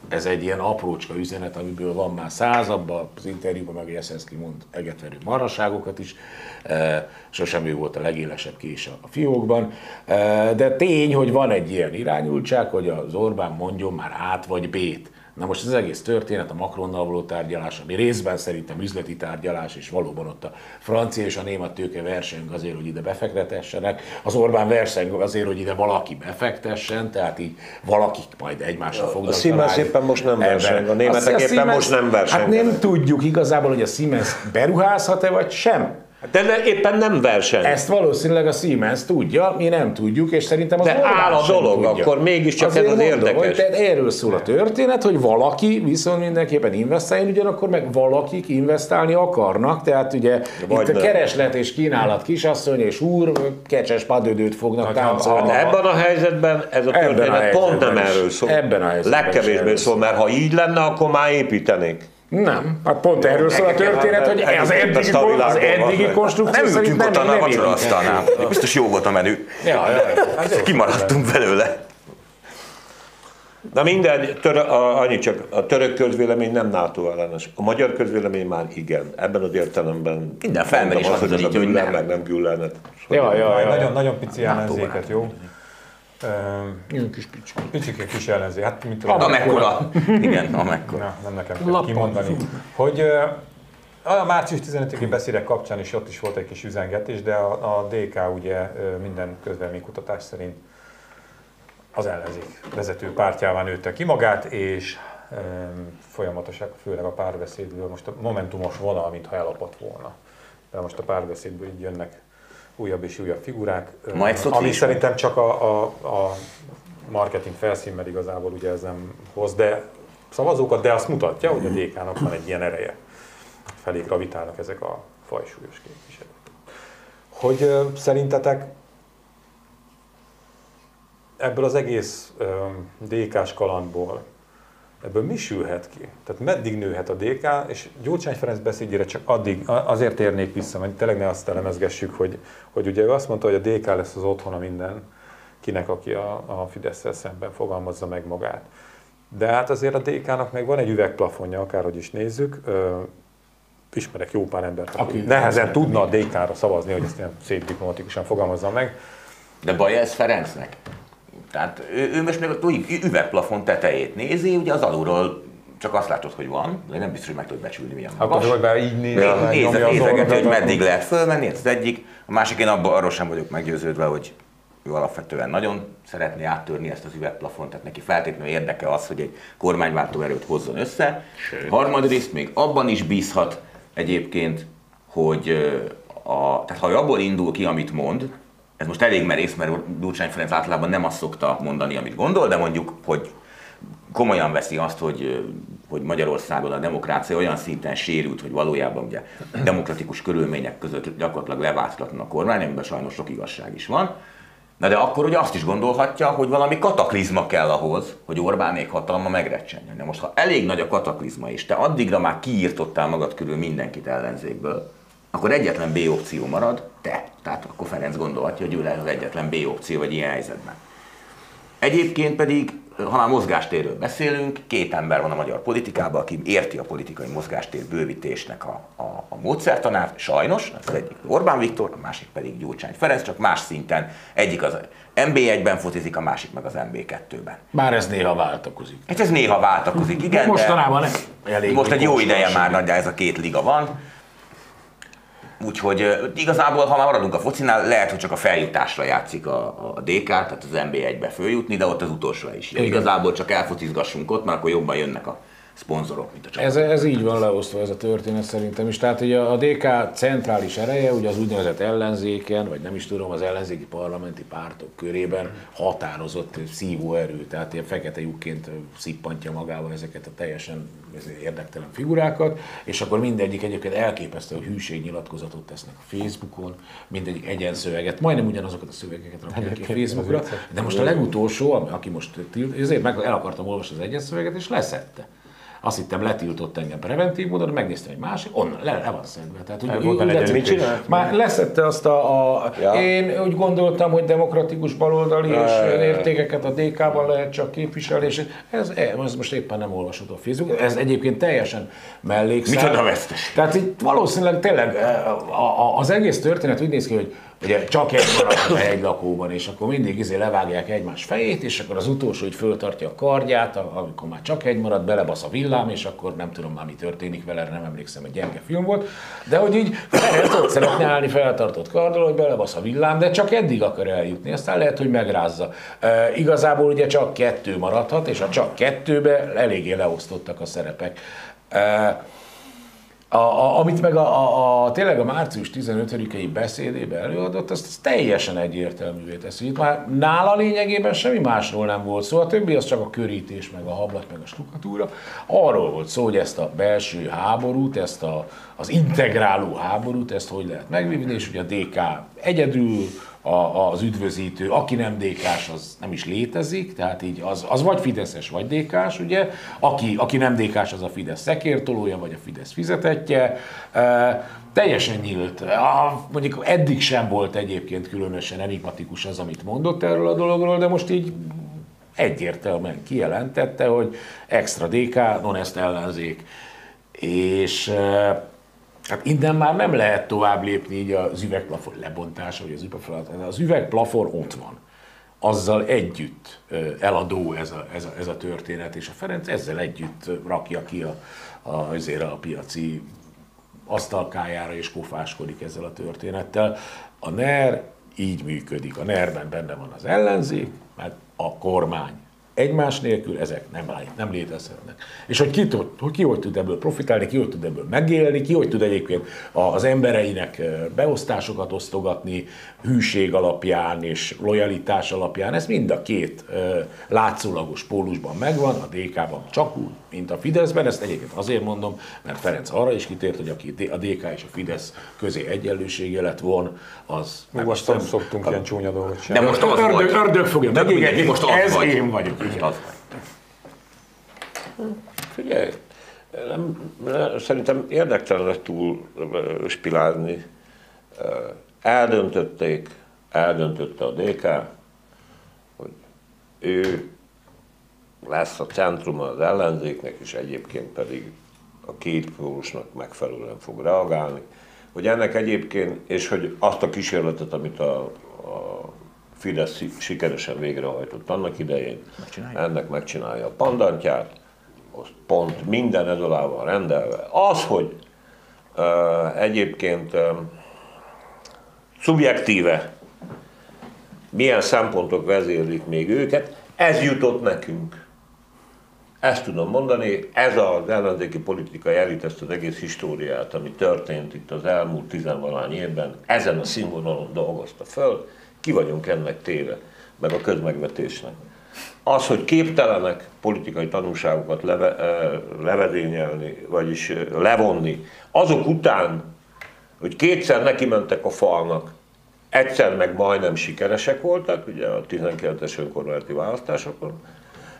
Ez egy ilyen aprócska üzenet, amiből van már száz, abban az interjúban meg Jeszenszki mond egetverő maraságokat is. E, Sosem ő volt a legélesebb kés a fiókban. E, De tény, hogy van egy ilyen irányultság, hogy az Orbán mondjon már át vagy B-t. Na most az egész történet, a Macronnal való tárgyalás, ami részben szerintem üzleti tárgyalás, és valóban ott a francia és a német tőke verseng azért, hogy ide befektetessenek, az Orbán verseng azért, hogy ide valaki befektessen, tehát így valakik majd egymásra fognak Siemens találni. éppen most nem verseng, a németek Azt- éppen most nem versengenek. Hát nem tudjuk igazából, hogy a Siemens beruházhat-e vagy sem. De, éppen nem verseny. Ezt valószínűleg a Siemens tudja, mi nem tudjuk, és szerintem az De áll a dolog, tudja. akkor mégiscsak ez Azért az mondom, érdekes. Hogy tehát erről szól a történet, hogy valaki viszont mindenképpen investáljon, ugyanakkor meg valakik investálni akarnak, tehát ugye Vagy itt a nem. kereslet és kínálat kisasszony és úr kecses padödőt fognak Hát, táncolni. Ebben a helyzetben ez a Ebben a történet pont nem erről szól. Ebben a helyzetben Legkevésbé szól, mert ha így lenne, akkor már építenék. Nem, hát pont erről szól a történet, hogy az eddigi, az eddigi konstrukció Nem szerint ültünk ott nem, annál a nem vacsora asztalnál. Biztos jó volt a menü. Ja, ja. Kimaradtunk belőle. Na mindegy, tör, a, annyi csak, a török közvélemény nem NATO ellenes. A magyar közvélemény már igen. Ebben az értelemben Minden felmérés mondom azt hogy hogy nem. meg nem Güllenet. Ja, ja, ja. nagyon, nagyon pici ellenzéket, jó? Ilyen kis picska. Picsike kis ellenzék, hát mit tudom. Amekkora. Igen, amekkora. Na, nem nekem kell kimondani. Hogy a március 15-i beszédek kapcsán is ott is volt egy kis üzengetés, de a, a DK ugye minden közvéleménykutatás szerint az ellenzék vezető pártjává nőtte ki magát, és ö, folyamatosan, főleg a párbeszédből most a momentumos vonal, mintha elapadt volna. De most a párbeszédből így jönnek újabb és újabb figurák, Ma ami szerintem csak a, a, a marketing felszín, mert igazából ugye ez nem hoz, de szavazókat, de azt mutatja, hogy a DK-nak van egy ilyen ereje. Felé gravitálnak ezek a fajsúlyos képviselők. Hogy ö, szerintetek ebből az egész DK-s kalandból ebből mi sülhet ki? Tehát meddig nőhet a DK, és Gyurcsány Ferenc beszédjére csak addig, azért érnék vissza, mert tényleg ne azt elemezgessük, hogy, hogy ugye ő azt mondta, hogy a DK lesz az otthona minden kinek, aki a, a Fidesz-szel szemben fogalmazza meg magát. De hát azért a DK-nak meg van egy üvegplafonja, akárhogy is nézzük. Ö, ismerek jó pár embert, aki, Aki nehezen tudna a DK-ra szavazni, hogy ezt ilyen szép diplomatikusan fogalmazza meg. De baj ez Ferencnek? Tehát ő, ő most meg a üvegplafon tetejét nézi, ugye az alulról csak azt látod, hogy van, de nem biztos, hogy meg tudod becsülni milyen Akkor magas. hogy be így néz, Nézze, megnyomja az nézegető, hogy meddig lehet fölmenni, ez az egyik. A másik, én abban arról sem vagyok meggyőződve, hogy ő alapvetően nagyon szeretné áttörni ezt az üvegplafont, tehát neki feltétlenül érdeke az, hogy egy kormányváltó erőt hozzon össze. Harmadrészt még abban is bízhat egyébként, hogy a, tehát ha abból indul ki, amit mond, ez most elég merész, mert Gyurcsány Ferenc általában nem azt szokta mondani, amit gondol, de mondjuk, hogy komolyan veszi azt, hogy, hogy Magyarországon a demokrácia olyan szinten sérült, hogy valójában ugye demokratikus körülmények között gyakorlatilag leválthatatlan a kormány, amiben sajnos sok igazság is van. Na de akkor ugye azt is gondolhatja, hogy valami kataklizma kell ahhoz, hogy Orbánék hatalma megrecsenjen. Na most, ha elég nagy a kataklizma, és te addigra már kiírtottál magad körül mindenkit ellenzékből, akkor egyetlen B opció marad, te. Tehát akkor Ferenc gondolhatja, hogy ő lehet az egyetlen B opció vagy ilyen helyzetben. Egyébként pedig, ha már mozgástérről beszélünk, két ember van a magyar politikában, aki érti a politikai mozgástér bővítésnek a, a, a módszertanát, sajnos, az egyik Orbán Viktor, a másik pedig Gyurcsány Ferenc, csak más szinten. Egyik az MB1-ben focizik, a másik meg az MB2-ben. Bár ez néha váltakozik. Hát ez néha váltakozik, igen, Mostanában nem. Elég most egy jó ideje már nagyjából ez a két liga van. Úgyhogy igazából, ha már maradunk a focinál, lehet, hogy csak a feljutásra játszik a, a DK, tehát az NB1-be följutni, de ott az utolsó is. Igen. Igazából csak elfocizgassunk ott, mert akkor jobban jönnek a szponzorok, mint a csapat. Ez, ez így van leosztva ez a történet szerintem is. Tehát ugye a DK centrális ereje, ugye az úgynevezett ellenzéken, vagy nem is tudom, az ellenzéki parlamenti pártok körében határozott szívó erő, tehát ilyen fekete lyukként szippantja magába ezeket a teljesen érdektelen figurákat, és akkor mindegyik egyébként elképesztő, hogy hűségnyilatkozatot tesznek a Facebookon, mindegyik egyenszöveget, majdnem ugyanazokat a szövegeket rakják ki a Facebookra, de most a legutolsó, ami- aki most tilt, ezért meg el akartam olvasni az egyenszöveget, és leszette. Azt hittem letiltott engem preventív módon, megnéztem egy másik, onnan le, le van szedve. Tehát, úgy, volt benne egy úgy, mit csinált? Már leszette azt a, a Ja. én úgy gondoltam, hogy demokratikus baloldali Ja, és ja, ja. értékeket a DK-ban lehet csak képviselni, és ez, ez most éppen nem olvasható a Facebook. Ez egyébként teljesen mellékszál. Micsoda vesztes. Tehát itt valószínűleg tényleg eh, az egész történet úgy néz ki, hogy ugye csak egy maradt a egy lakóban, és akkor mindig izé levágják egymás fejét, és akkor az utolsó hogy föltartja a kardját, amikor már csak egy marad, belebasz a villám, és akkor nem tudom már mi történik vele, nem emlékszem, egy gyenge film volt, de hogy így Ferenc ott szeretne állni feltartott karddal, hogy belebasz a villám, de csak eddig akar eljutni, aztán lehet, hogy megrázza. E, igazából ugye csak kettő maradhat, és a csak kettőbe eléggé leosztottak a szerepek. E, a, a, amit meg a, a, a, tényleg a március 15-i beszédébe előadott, azt, azt teljesen egyértelművé teszi. Itt már nála lényegében semmi másról nem volt szó, a többi az csak a körítés, meg a hablat, meg a stukatúra. Arról volt szó, hogy ezt a belső háborút, ezt a, az integráló háborút, ezt hogy lehet megvívni, és ugye a DK egyedül, a, az üdvözítő, aki nem DK-s, az nem is létezik, tehát így az, az vagy Fideszes, vagy DK-s, ugye, aki, aki nem DK-s, az a Fidesz szekértolója, vagy a Fidesz fizetetje, e, teljesen nyílt. A, mondjuk eddig sem volt egyébként különösen enigmatikus az, amit mondott erről a dologról, de most így egyértelműen kijelentette, hogy extra DK, non ezt ellenzék. És e, Hát innen már nem lehet tovább lépni így az üvegplafon lebontása, vagy az üvegplafon. Az üvegplafon ott van. Azzal együtt eladó ez a, ez, a, ez a történet, és a Ferenc ezzel együtt rakja ki a, a, azért a piaci asztalkájára, és kofáskodik ezzel a történettel. A NER így működik. A NER-ben benne van az ellenzék, mert a kormány egymás nélkül ezek nem, nem létezhetnek. És hogy ki, tud, hogy ki hogy tud ebből profitálni, ki hogy tud ebből megélni, ki hogy tud egyébként az embereinek beosztásokat osztogatni, hűség alapján és lojalitás alapján, ez mind a két látszólagos pólusban megvan, a DK-ban csak úgy, mint a Fideszben, ezt egyébként azért mondom, mert Ferenc arra is kitért, hogy aki a DK és a Fidesz közé egyenlőségelet von, az... Most nem szoktunk ilyen csúnya dolgot sem. De most az ördög, vagy. ördög fogja megégetni, most az ez vagy. én vagyok. Most Igen. az vagy. Figyelj, nem, nem, szerintem érdektelen túl ö, spilázni. Ö, Eldöntötték, eldöntötte a DK, hogy ő lesz a centrum az ellenzéknek, és egyébként pedig a két pólusnak megfelelően fog reagálni. Hogy ennek egyébként, és hogy azt a kísérletet, amit a, a Fidesz sikeresen végrehajtott annak idején, Megcsinálja. ennek megcsinálja a pandantját, az pont minden ez alá van rendelve. Az, hogy uh, egyébként um, szubjektíve milyen szempontok vezérlik még őket, ez jutott nekünk. Ezt tudom mondani, ez az ellenzéki politikai elit ezt az egész históriát, ami történt itt az elmúlt tizenvalány évben, ezen a színvonalon dolgozta föl, ki vagyunk ennek téve, meg a közmegvetésnek. Az, hogy képtelenek politikai tanulságokat leve, levezényelni, vagyis levonni, azok után, hogy kétszer neki mentek a falnak, egyszer meg majdnem sikeresek voltak, ugye a 19-es önkormányzati választásokon,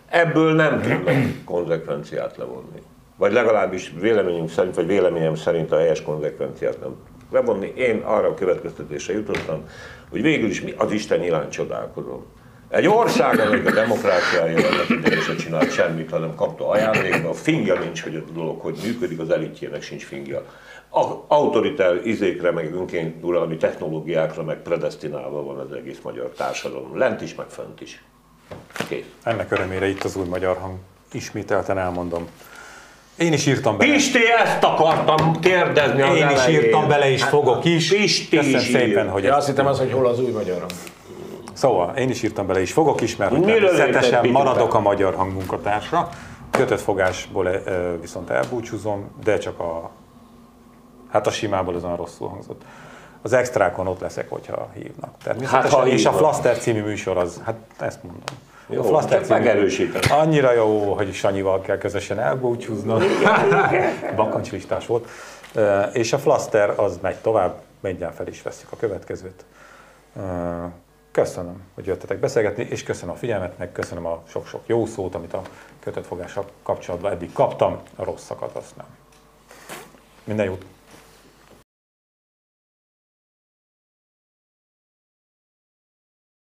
ebből nem tudnak konzekvenciát levonni. Vagy legalábbis véleményünk szerint, vagy véleményem szerint a helyes konzekvenciát nem levonni. Én arra a következtetésre jutottam, hogy végül is mi az Isten iránt csodálkozom. Egy ország, amelyik a demokráciája annak idején se csinált semmit, hanem kapta ajándékba, a fingja nincs, hogy a dolog hogy működik, az elitjének sincs fingja. Autoritár izékre, meg önként uralmi technológiákra, meg predestinálva van az egész magyar társadalom. Lent is, meg fönt is. Kész. Ennek örömére itt az új magyar hang. Ismételten elmondom. Én is írtam bele. Pisti, ezt akartam kérdezni az Én is elején. írtam bele, és fogok is. Pisti Köszönöm is szépen, hogy Ja, ezt azt hittem az, hogy hol az új magyar hang. Szóval én is írtam bele, és fogok is, mert hogy természetesen maradok a magyar hang munkatársa. Kötött fogásból viszont elbúcsúzom, de csak a, hát a simából az olyan rosszul hangzott. Az extrákon ott leszek, hogyha hívnak. Hát, ha és a hívnak. Flaster című műsor az, hát ezt mondom. Jó, a Flaster csak megerősítem. Annyira jó, hogy Sanyival kell közösen elbúcsúznom. Bakancslistás volt. És a Flaster az megy tovább, mindjárt fel is veszik a következőt. Köszönöm, hogy jöttetek beszélgetni, és köszönöm a figyelmet, meg köszönöm a sok-sok jó szót, amit a kötött fogással kapcsolatban eddig kaptam, a rosszakat azt nem. Minden jót!